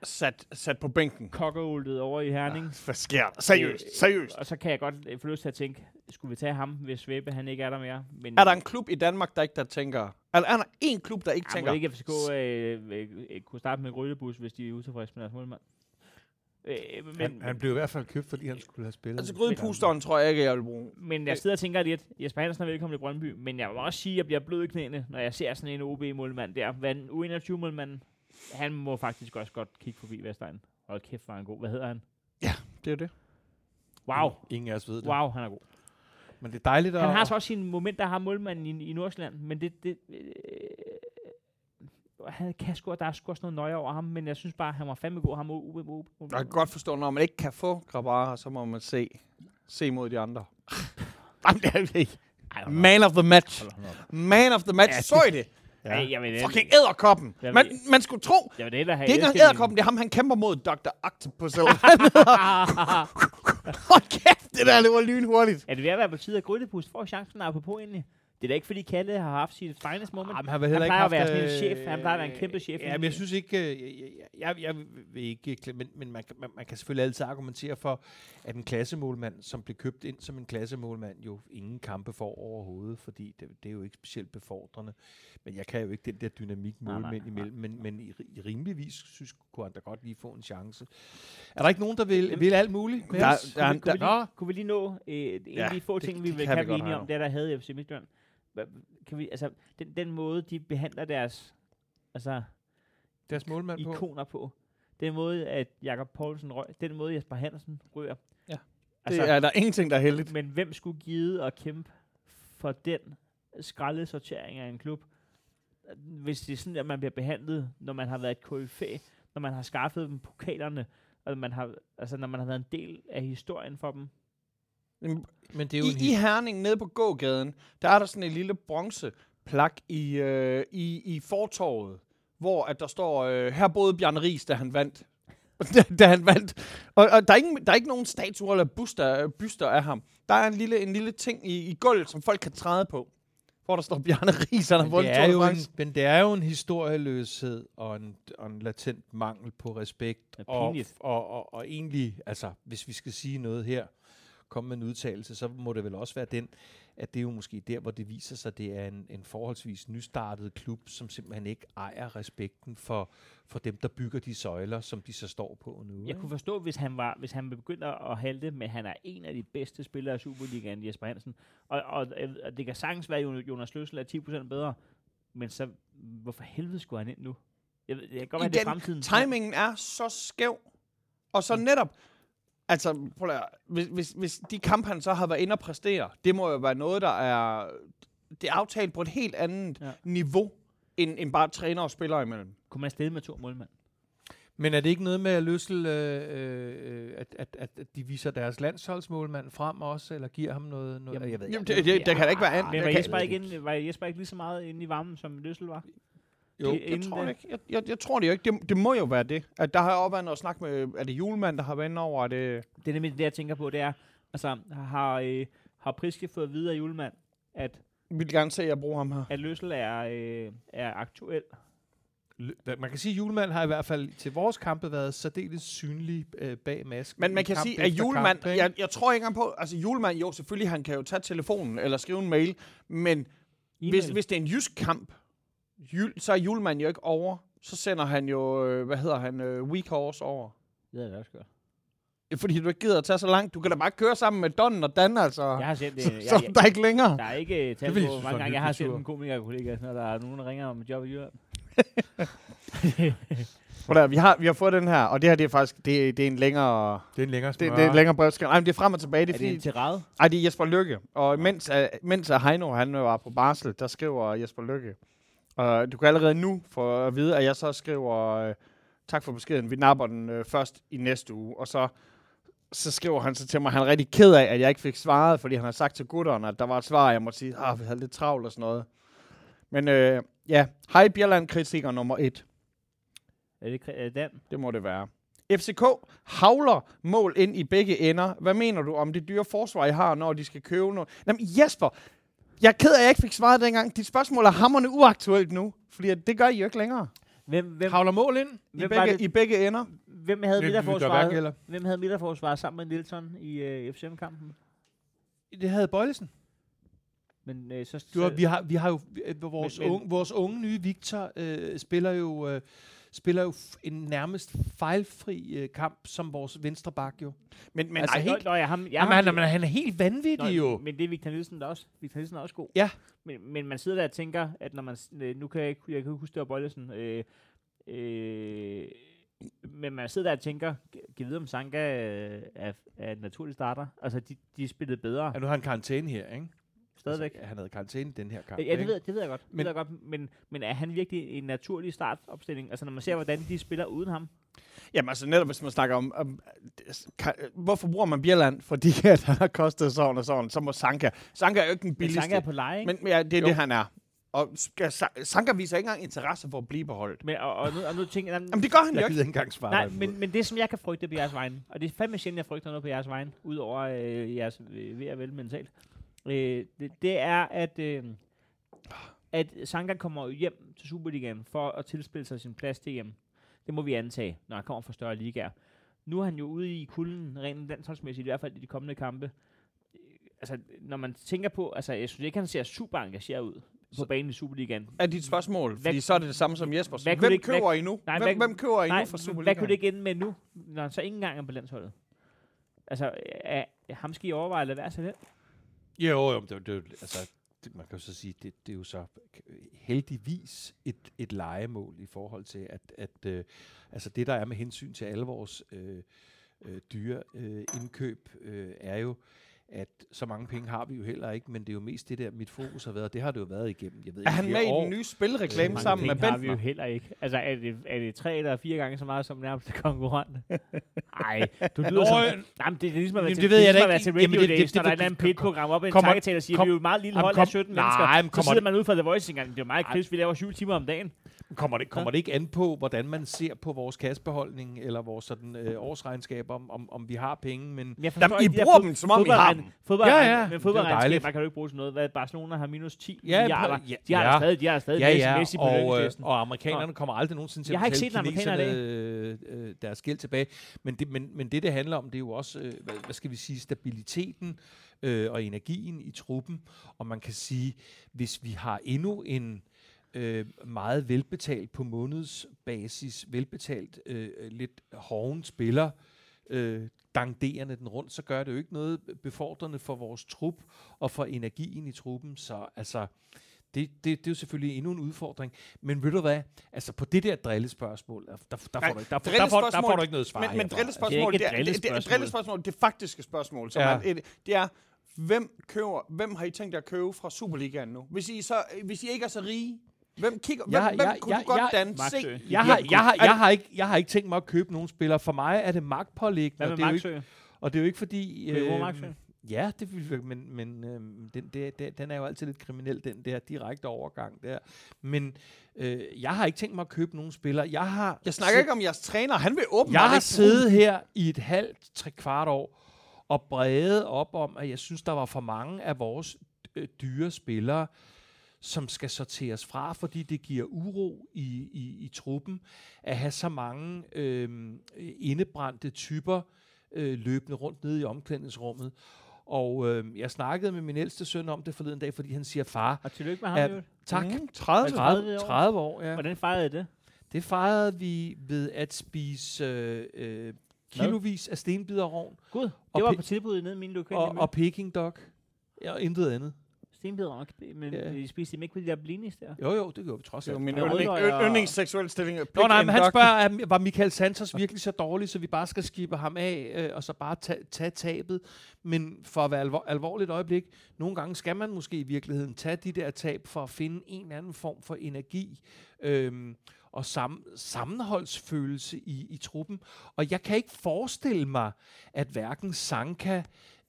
Sat, sat på bænken. kokkeultet over i Herning. Hvad sker der? Seriøst, Øh, seriøst. Og så kan jeg godt få lyst til at tænke, skulle vi tage ham, hvis Svebe han ikke er der mere? Men Er der en klub i Danmark, der ikke der tænker... Eller er der en klub, der ikke Ej, tænker... må ikke FCK øh, øh, øh, kunne starte med en ryllebus, hvis de er utilfredse med deres målmand? Øh, men, Han, han blev i hvert fald købt, fordi han skulle have spillet. Altså grydepusteren tror jeg ikke, jeg vil bruge. Men jeg sidder og tænker lidt, Jesper Hansen er velkommen i Brøndby, men jeg må også sige, at jeg bliver blød i knæene, når jeg ser sådan en OB-målmand der. Hvad en U21-målmand, han må faktisk også godt kigge forbi Vestegn. Hold kæft, hvor er han god. Hvad hedder han? Det er det. Wow. Ingen af os ved det. Wow, han er god. Men det er dejligt at... Han har så også sine momenter, har målmanden i, i Nordsjælland, men det... det øh, han kan sgu, der er sgu også noget nøje over ham, men jeg synes bare, han var fandme god, ham OB. OB, OB. Jeg kan godt forstå, når man ikke kan få Grabara, så må man se, se mod de andre. Jamen, det er ikke. Man of the match. Man of the match. Ja, Så I det? Ja. Ej, jeg vil, Fucking æderkoppen. Jeg Man, man skulle tro, jeg vil hellere have det er ikke engang æderkoppen, det er ham, han kæmper mod Dr. Octopus. (laughs) Hold kæft, det der, det var lynhurtigt. Er det ved at være på tide, at Grydepust får chancen apropos egentlig? Det er da ikke, fordi Kalle har haft sit finest moment. Jamen, han, Han heller plejer at ikke være haft, sådan en øh, chef. Han plejer at være en kæmpe chef. Ja, men jeg synes ikke, øh, jeg, jeg, jeg, jeg vil ikke, kla- men, men man, kan- man, man kan selvfølgelig altid argumentere for, at en klassemålmand, som blev købt ind som en klassemålmand, jo ingen kampe får overhovedet, fordi det, det er jo ikke specielt befordrende. Men jeg kan jo ikke den der dynamik Nej, nej, målmænd nej. imellem, men, men i, i rimeligvis synes kunne han da godt lige få en chance. Er der ikke nogen, der vil, vil alt muligt? Der- der- kunne, vi, kunne, vi lige, kunne vi lige nå øh, en Ja, af de få det- ting, vi kan kan vi enige om, Heino. det er, der havde FC Midtjylland. Hvad- Kan vi, altså, den, den måde, de behandler deres altså, Deres målmand på? ikoner på, den måde, at Jakob Poulsen røg, den måde, Jesper Hansen rører. Ja. Altså, Det er der er ingenting, der er heldigt. Men hvem skulle give at kæmpe for den skraldede sortering af en klub? Hvis det er sådan, at man bliver behandlet, når man har været et KFA, når man har skaffet dem pokalerne, og man har, altså, når man har været en del af historien for dem. Men det er jo en I, I Herning, nede på gågaden, der er der sådan en lille bronzeplak i, øh, i, i fortorvet, hvor at der står, øh, her boede Bjarne Ries, da han vandt. (laughs) da, da han vandt. Og, og der, er ikke, der er ikke nogen statuer eller buster, byster af ham. Der er en lille, en lille ting i, i gulvet, som folk kan træde på. Hvor der står Bjarne Ries, han har Men vundet det, Tour er de jo en, France. men det er jo en historieløshed og en, og en latent mangel på respekt. Og, og, og, og egentlig, altså, hvis vi skal sige noget her, komme med en udtalelse, så må det vel også være den, at det er jo måske der, hvor det viser sig, at det er en, en forholdsvis nystartet klub, som simpelthen ikke ejer respekten for, for dem, der bygger de søjler, som de så står på nu. Jeg ikke? kunne forstå, hvis han var, hvis han begyndte at halte, men han er en af de bedste spillere i Superligaen, Jesper Hansen. Og, og, og det kan sagtens være, at Jonas Løssel er 10% bedre, men så, hvorfor helvede skulle han ind nu? Jeg, jeg kan godt være, det er fremtiden. timingen er så skæv. Og så netop, altså, prøv at, hvis, hvis, hvis de kampe, han så har været inde og præstere, det må jo være noget, der er, det er aftalt på et helt andet Ja. niveau, end, end bare træner og spillere imellem. Kunne man stille med to målmænd? Men er det ikke noget med at Løssel, øh, øh, at, at, at, at de viser deres landsholdsmålmand frem også, eller giver ham noget? noget Jamen, jeg ved Jamen, det, det, det kan da ikke være andet. Men var Jesper, ikke inde, var Jesper ikke lige så meget inde i varmen, som Løssel var? Jo, Det- Jeg tror det- ikke. Jeg, jeg, jeg tror det jo ikke. Det, det må jo være det. At der har også været noget snak med, er det julemand, der har været over, er det... Det er nemlig det, jeg tænker på, det er, altså, har, øh, har Priske fået at vide af julemand, at, Vi vil gerne se, at jeg bruger ham her. at Løssel er, øh, er aktuel? Man kan sige, at julemand har i hvert fald til vores kampe været særdeles synlig øh, bag masken. Men man kan sige, at julemand, kamp, jeg, jeg tror ikke engang på, altså julemand, jo selvfølgelig, han kan jo tage telefonen eller skrive en mail, men hvis, hvis det er en jysk kamp, jul, så er julemand jo ikke over. Så sender han jo, øh, hvad hedder han, øh, weak horse over. Det er det også godt. Fordi du ikke gider at tage så langt. Du kan da bare køre sammen med Don og Dan, altså. Jeg har set det. så, Jeg, så jeg, der er ikke længere. der er ikke uh, tal på, jeg hvor mange gange jeg har set en komikerkollega, når der er nogen, der ringer om et job i Jylland. (laughs) Prøv vi har, vi har fået den her, og det her det er faktisk det, det er en længere, Det er en længere det, smør. det er en længere brevskriv. Nej, men det er frem og tilbage. Det er, Er det fordi, en tirade? Ej, det er Jesper Lykke. Og mens, uh, mens Heino han var på barsel, der skriver Jesper Lykke. Og du kan allerede nu få at vide, at jeg så skriver, uh, tak for beskeden, vi napper den uh, først i næste uge. Og så, så skriver han så til mig, at han er rigtig ked af, at jeg ikke fik svaret, fordi han har sagt til gutterne, at der var et svar, jeg måtte sige, at vi havde lidt travlt og sådan noget. Men uh, ja, hej Bjerland kritiker nummer et. Er det er det Dan? Det må det være. FCK havler mål ind i begge ender. Hvad mener du om det dyre forsvar, I har, når de skal købe noget? Jamen Jesper, jeg er ked af, at jeg ikke fik svaret dengang. Dit spørgsmål er hammerne uaktuelt nu, fordi det gør I jo ikke længere. Hvem, hvem, Havler mål ind. I hvem, var begge, det, I begge ender. hvem havde midterforsvaret? Hvem havde midterforsvaret sammen med Nilsson i uh, FCM-kampen? Det havde Bøjlesen. Men øh, så, Du har, så, vi, har, vi har jo øh, vores, men- unge, vores unge nye Victor øh, spiller jo øh, spiller jo en nærmest fejlfri øh, kamp som vores venstre bak jo. Men, men altså, nå, helt, nå, ja, ham, jeg Jamen, han, er- han er helt vanvittig Nå, jo. Men det er Victor Nielsen der også. Victor Nielsen er også god. Ja. Men, men man sidder der og tænker, at når man... øh, Nu kan jeg ikke, jeg kan ikke huske, det var Bøjlesen. Øh, øh, men man sidder der og tænker, giv videre om Sanka øh, er, er en naturlig starter. Altså, de, de spillede bedre. Ja, nu har han karantæne her, ikke? Stadigvæk. Altså, han havde karantæne den her kamp. Ja, det ved, det ved jeg godt. Men, Men- det ved jeg godt men, men er han virkelig en naturlig startopstilling? Altså, når man ser, hvordan de spiller uden ham. jamen altså netop, hvis man snakker om, om kan, hvorfor bruger man Bjerland? Fordi (laughs) at han har kostet sådan og sådan, så må Sanka. Sanka er jo ikke den Men billigste. Sanka er på leje, ikke? men, men ja, det er Jo. det, han er. Og Sanka viser ikke engang interesse for at blive beholdt. Men, og, og, nu, og nu tænker jeg... Jamen det gør han jo Jeg ikke. gider ikke engang svare Nej, men, men det, som jeg kan frygte på jeres vegne, og det er fandme sjældent, jeg frygter noget på jeres vegne, udover øh, jeres øh, ved at vel mentalt, øh, det, det er, at, øh, at Sanka kommer hjem til Superligaen for at tilspille sig sin plads til hjem. Det må vi antage, når han kommer fra større ligaer. Nu er han jo ude i kulden, rent landsholdsmæssigt, i hvert fald i de kommende kampe. Øh, Altså, når man tænker på, altså, jeg synes ikke, han ser super engageret ud på banen i Superligaen. Er dit spørgsmål? Hvad- Fordi så er det det samme som Jesper. hvad Hvem ikke- køber I nu? Nej, hvem, hvad- hvem køber I Nej, nu fra Superligaen? hvad kunne det ikke ende med nu, når han så ikke engang er på landsholdet? Altså, er, er ham skal I overveje at lade være til det? Jo, jo, det, det, altså, det, man kan jo så sige, det, det er jo så heldigvis et, et legemål i forhold til, at, at øh, altså det, der er med hensyn til alle vores øh, øh, dyre øh, indkøb, øh, er jo, at så mange penge har vi jo heller ikke, men det er jo mest det der, mit fokus har været, og det har det jo været igennem. Jeg ved, Er han med i år. den nye spilreklame sammen med Penge har vi jo Bentner? heller ikke. Altså, er det, er det tre eller fire gange så meget som nærmeste konkurrent? (laughs) Nej, du lyder Nå, som... øh, Nej, men det, det er ligesom at være til, det ved jeg ligesom da at være ikke. til Jamen, Radio det- Days, det- når der er det- et eller andet pit-program op, en kommer- takketaler siger, kom- vi er jo et meget lille hold af 17 nej, mennesker. men Så sidder det- man ud fra The Voice og tænker, det er jo meget kritisk, vi laver syv timer om dagen. Kommer det, kommer det ikke an på, hvordan man ser på vores kassebeholdning eller vores sådan, øh, årsregnskab, om, om, om vi har penge, men Jeg Jamen, I bruger dem, som om I har dem. Fodboldregn, Ja, ja. Men Det fodboldregnskaber dejligt. kan du ikke bruge til noget. Hvad Barcelona har minus 10 Ja, milliarder. ja, de har ja. stadig, de har stadig ja, ja, Messi på og, øh, og amerikanerne kommer aldrig nogensinde til Jeg at har ikke betale en i kineserne, øh, øh, deres gæld tilbage. Men det, men, men det, det handler om, det er jo også, øh, hvad, hvad skal vi sige, stabiliteten øh, og energien i truppen. Og man kan sige, hvis vi har endnu en øh, meget velbetalt på månedsbasis, velbetalt øh, lidt hoven spiller, øh, danderende den rundt, så gør det jo ikke noget befordrende for vores trup og for energien i truppen. Så altså, det, det, det er jo selvfølgelig endnu en udfordring. Men ved du hvad? Altså på det der drillespørgsmål, der, der, der, får, du, ikke- der, der, får, der får du ikke noget svar Men, men drillespørgsmål, Det er det, det, det, det, er drillespørgsmål. det faktiske spørgsmål, som Ja. er, et, det er, hvem, køber, hvem har I tænkt jer at købe fra Superligaen nu? Hvis I, så, hvis I ikke er så rige, hvem, kigger, hvem, Jeg- hvem jeg- kunne jeg- du godt jeg- danne? Maxø. Se, jeg har, jeg, har, jeg, har ikke, jeg har ikke tænkt mig at købe nogen spillere. For mig er det magtpålæggende. Hvad og med det er jo ikke-? Og det er jo ikke fordi... Maxø? Ja, det vil vi, men, men øh, den, det, det, den er jo altid lidt kriminel, den der direkte overgang der. Men øh, jeg har ikke tænkt mig at købe nogen spillere. Jeg har jeg snakker ikke om jeres træner, han vil åbenbart Jeg har siddet her i et halvt, tre kvart år og bredet op om, at jeg synes, der var for mange af vores øh, dyre spillere, som skal sorteres fra, fordi det giver uro i, i, i truppen, at have så mange øh, indebrændte typer øh, løbende rundt nede i omklædningsrummet. Og øh, jeg snakkede med min ældste søn om det forleden dag, fordi han siger, far, Og tillykke med ham, ja. tak, Mm, 30. 30 30, år. 30 år, ja. Hvordan fejrede I det? Det fejrede vi ved at spise øh, øh, kilovis af stenbiderrovn Gud, det var på tilbud nede i min lokale. og, og peking dog. Ja, og intet andet. Stenbider, men Ja. I spiste dem ikke ved de der blinis der? Jo, jo, det gjorde vi trods Det alt. min yndling, rødløg og- yndlingsseksuelle stilling. Nå nej, men han spørger, er- var Michael Santos virkelig så dårlig, så vi bare skal skibe ham af, øh, og så bare tage, tage tabet? Men for at være alvor, alvorligt øjeblik, nogle gange skal man måske i virkeligheden tage de der tab for at finde en eller anden form for energi øhm, og sam, sammenholdsfølelse i, i truppen. Og jeg kan ikke forestille mig, at hverken Sanka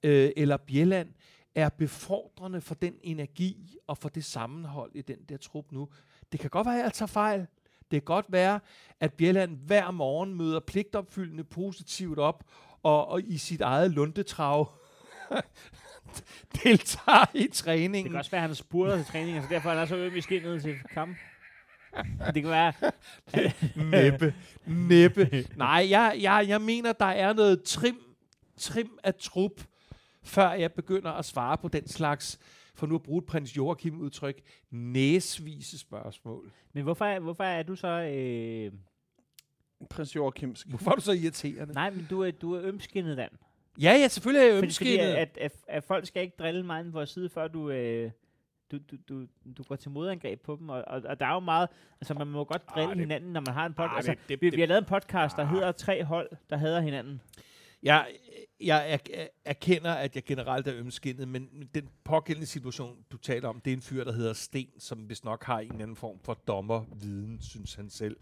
øh, eller Bjelland er befordrende for den energi og for det sammenhold i den der trup nu. Det kan godt være, at jeg tager fejl. Det kan godt være, at Bjelland hver morgen møder pligtopfyldende positivt op og, og i sit eget lundetrav (laughs) deltager i Det træningen. kan også være, at han har spurgt til træning, så derfor er han så øm i skinnet til kamp. Det kan være, (laughs) Næppe. Næppe. Nej, jeg, jeg, jeg mener, der er noget trim, trim af trup, før jeg begynder at svare på den slags, for nu at bruge et prins Joachim udtryk, næsvise spørgsmål. men hvorfor er, hvorfor er du så... Øh, Prins Joachimsk. Hvorfor er du så irriterende? nej, men du er, du er ømskinnet, Dan. Ja, ja, selvfølgelig er jeg Fordi, fordi ømskinnet. at, at, at, folk skal ikke drille mig på vores side, før du, øh, du, du, du, du går til modangreb på dem. Og, og, og der er jo meget... Altså, man må godt drille det- hinanden, når man har en podcast. Ah, Altså, det- vi, vi har lavet en podcast, der hedder Tre hold, der hader hinanden. Jeg, jeg erkender, at jeg generelt er ømskinnet, men den pågældende situation, du taler om, det er en fyr, der hedder Sten, som vist nok har en eller anden form for dommerviden, synes han selv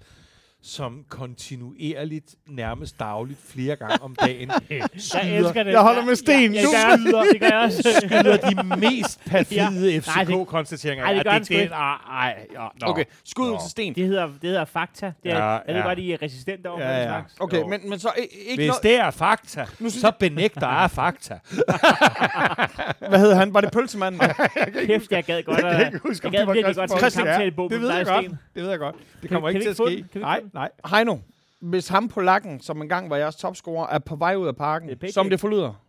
som kontinuerligt, nærmest dagligt, flere gange om dagen, (laughs) Jeg skyder, elsker det. Jeg holder med sten. Ja, ja, det, gør jeg, det gør jeg også. (laughs) skyder de mest perfide (laughs) Ja. Nej, det- FCK-konstateringer. nej, det gør ikke. Ej, ja, nå. Okay, skud ud Nå. til sten. Det hedder, det hedder fakta. Det er, Ja, jeg ved ja. godt, I er resistente over Ja, ja, ja. slags. Okay, Jo. men, men så ikke Hvis noget, det er fakta, synes så benægter jeg fakta. Hvad hed han? Var det pølsemanden? Kæft, jeg gad godt. Jeg kan ikke huske, om jeg det gad var virkelig Christian Ja, Det ved jeg godt. Det ved jeg godt. Det kommer ikke til at ske. Nej? Nej. Heino, hvis ham på lakken, som engang var jeres topscorer, er på vej ud af parken, Det er som det forlyder.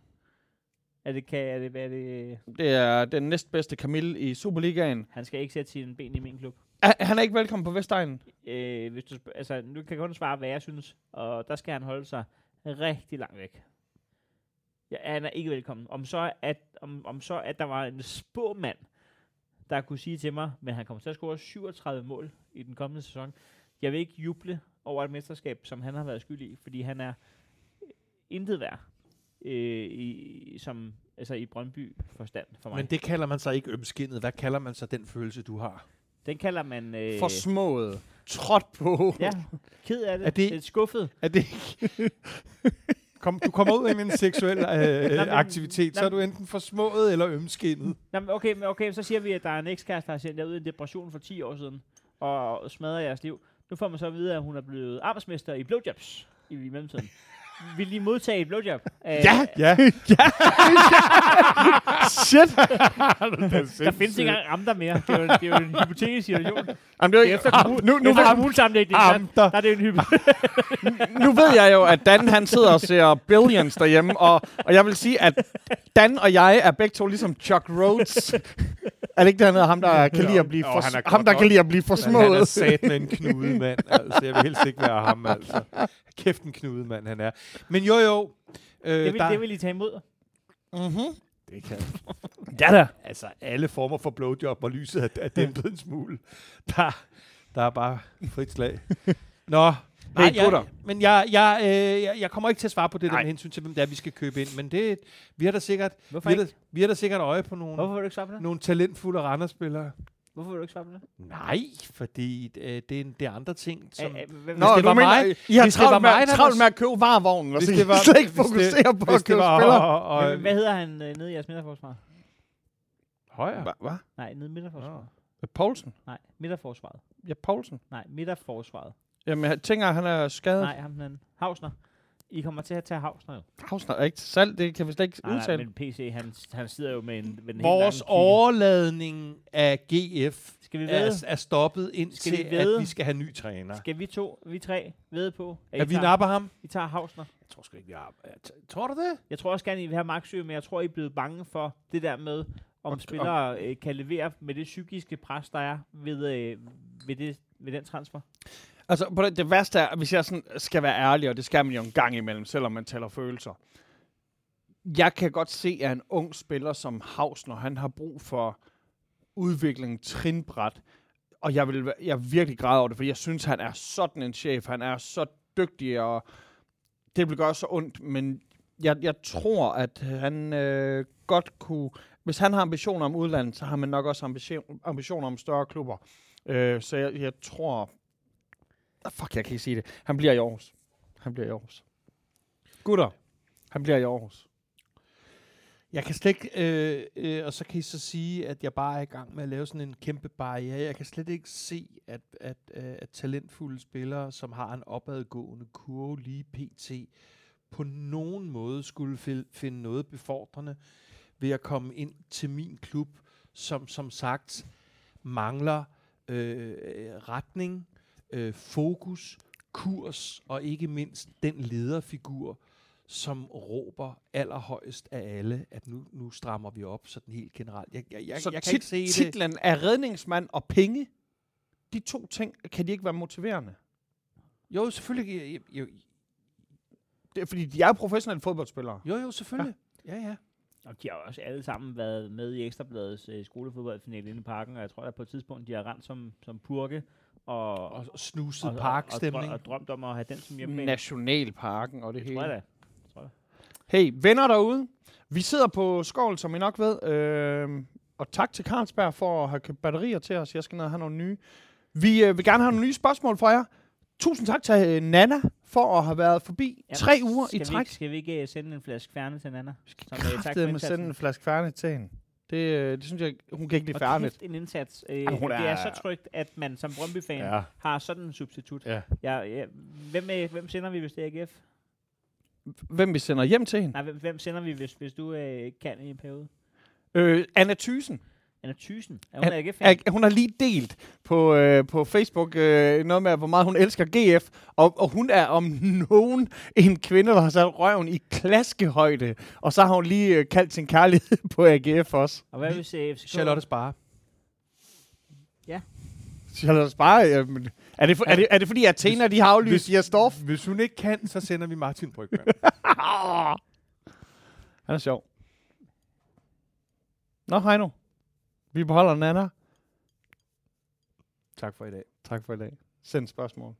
Er det, kan, er det, er det, Det er den næstbedste Camille i Superligaen. han skal ikke sætte sine ben i min klub. Er, han er ikke velkommen på Vestegnen. Øh, hvis du, altså, nu kan jeg kun svare, hvad jeg synes. Og der skal han holde sig rigtig langt væk. Ja, han er ikke velkommen. Om så, at, om, om så, at der var en spåmand, der kunne sige til mig, men han kommer til at score 37 mål i den kommende sæson. Jeg vil ikke juble over et mesterskab, som han har været skyld i, fordi han er øh, intet værd øh, i, som, altså i Brøndby forstand for mig. Men det kalder man så ikke ømskinnet. Hvad kalder man så den følelse, du har? Den kalder man... Øh, Forsmået. Trådt på. Ja, ked af det. Er det- Lidt skuffet. Er det ikke... (laughs) Kom, du kommer ud af en seksuel øh, men- aktivitet, så Nå, er du enten forsmået eller ømskinnet. Nå, men okay, men okay, så siger vi, at der er en ekskæreste, der har sendt jer ud i en depression for 10 år siden. og smadrer jeres liv. Nu får man så at vide, at hun er blevet arbejdsmester i blowjobs i, i mellemtiden. Vil I modtage et blowjob? Af, Ja. Ja, (laughs) Shit! (laughs) Der findes ikke engang amter mere. Det er jo, det er jo en hypotetisk situation. Jamen, det er jo er efter, kommun, nu, nu, efter kommunesamlægning, der, der er det jo en hypotetisk. (laughs) nu ved jeg jo, at Dan han sidder og ser Billions derhjemme, og, og jeg vil sige, at Dan og jeg er begge to ligesom Chuck Rhodes. Er det ikke det, han hedder? Ham, der kan lide at blive, for, han er ham, der nok. kan lide at blive Men han er forsmået. sat med en knude, mand. Altså, jeg vil helst ikke være ham, altså. Kæft en knude, mand, han er. Men jo, jo. Øh, Det vil, der, det vil I tage imod. Mm-hmm. det kan, Ja da. altså, alle former for blowjob, hvor lyset er, er dæmpet en smule. Der, der er bare frit slag. Nå, Nej, Hey, gutter. jeg, men jeg, jeg, øh, jeg, jeg kommer ikke til at svare på det der Nej. med hensyn til, hvem det er, vi skal købe ind. Men det, vi har da sikkert, Hvorfor vi har da, vi har da sikkert øje på nogle, Hvorfor vil du ikke svare på det? nogle talentfulde randerspillere. Hvorfor vil du ikke svare på det? Nej, fordi øh, det, er, det er andre ting, som... Æ, hvem- Nå, Hvis det var mener, mig- I har hvis det var travlt med, mig, der travlt med at købe varevognen, og Hvis så det var- (laughs) slet ikke hvis det- fokusere på hvis at købe var, spillere. og, og, Hvem- Hvad hedder han øh, nede i jeres midterforsvar? højere. Hvad? Hva? Nej, nede i midterforsvaret. Poulsen? Nej, midterforsvaret. Ja, Poulsen. Nej, midterforsvaret. Jamen, jeg tænker, han er skadet. Nej, ham den. Hausner. I kommer til at tage Hausner jo. Havsner er ikke til salg, det kan vi slet ikke Nej, nej, udtale. men PC, han, han sidder jo med en, med en Vores helt overladning af GF Skal vi er, ved? er stoppet indtil, Skal vi at vi skal have ny træner. Skal vi to, vi tre, ved på, at, At vi tager, napper ham? I tager Hausner? Jeg tror sgu ikke, vi har... Tror du det? Jeg tror også gerne, I vil have Maxø, men jeg tror, I er blevet bange for det der med, om Og- spillere øh, kan levere med det psykiske pres, der er ved, øh, ved, det, ved den transfer. Altså, på det, det værste er, hvis jeg sådan skal være ærlig, og det skal man jo en gang imellem, selvom man taler følelser. Jeg kan godt se, at en ung spiller som Havsner, han har brug for udvikling trinbræt. Og jeg vil jeg virkelig græde over det, for jeg synes, han er sådan en chef. Han er så dygtig, og det vil gøre så ondt, men jeg, jeg tror, at han øh, godt kunne... Hvis han har ambitioner om udlandet, så har man nok også ambition, ambitioner om større klubber. Øh, så jeg, jeg tror... Ah, Fuck, jeg kan ikke sige det. Han bliver i Aarhus. Han bliver i Aarhus. Gutter, han bliver i Aarhus. Jeg kan slet ikke, øh, øh, og så kan I så sige, at jeg bare er i gang med at lave sådan en kæmpe barriere. Jeg kan slet ikke se, at, at, øh, at talentfulde spillere, som har en opadgående kurve lige pt., på nogen måde skulle fil- finde noget befordrende ved at komme ind til min klub, som som sagt mangler øh, retning, øh, fokus, kurs og ikke mindst den lederfigur, som råber allerhøjst af alle, at nu, nu strammer vi op sådan helt generelt. Jeg, jeg, jeg, så jeg kan ikke se det. titlen er redningsmand og penge. De to ting, kan de ikke være motiverende? Jo, selvfølgelig. Jo, jo, Det er, fordi de er jo professionelle fodboldspillere. jo, jo selvfølgelig. Ja, ja. Og de har også alle sammen været med i Ekstrabladets øh, skolefodboldfinale inde i parken, og jeg tror, at på et tidspunkt, de har rendt som, som purke, og, Og snuset og, og, parkstemning. og, og drømt om at have den som hjemmebane. Nationalparken og det Tror jeg hele. da. Hey, venner derude. Vi sidder på skål, som I nok ved. Øh, og tak til Carlsberg for at have købt batterier til os. Jeg skal ned og have nogle nye. Vi øh, vil gerne have nogle nye spørgsmål fra jer. Tusind tak til øh, Nana for at have været forbi Ja, tre uger i vi træk. Ikke, skal vi ikke uh, sende en flaske færne til Nana? Vi skal Som, øh, tak for med sende en flaske færdigt til hende. Det, øh, det synes jeg, hun kan ikke lide Og færdigt. kæft en indsats. Øh, Jamen, hun det er er- så trygt, at man som Brøndby-fan Ja. har sådan en substitut. Ja. Ja, ja. Hvem, øh, hvem sender vi, hvis det er AGF? Hvem vi sender hjem til hende? Nej, hvem, hvem sender vi, hvis, hvis du øh, kan i en periode? Øh, Anna Thysen. Anna Thysen. Er hun An- AGF-fan? Er, hun har lige delt på, øh, på Facebook øh, noget med, hvor meget hun elsker GF. Og, og hun er om nogen en kvinde, der har sat røven i klaskehøjde. Og så har hun lige øh, kaldt sin kærlighed (laughs) på AGF også. Og hvad hvis øh, FCK... Charlotte Spare. Charlotte Spare, øh, men er, det for, er, det, er det fordi Athena, de har aflyst hvis- Jes Dorf? Hvis hun ikke kan, så sender vi Martin Brygman. (laughs) Han er sjov. Nå, hej nu. Vi beholder Nana. tak for i dag. Tak for i dag. Send spørgsmål.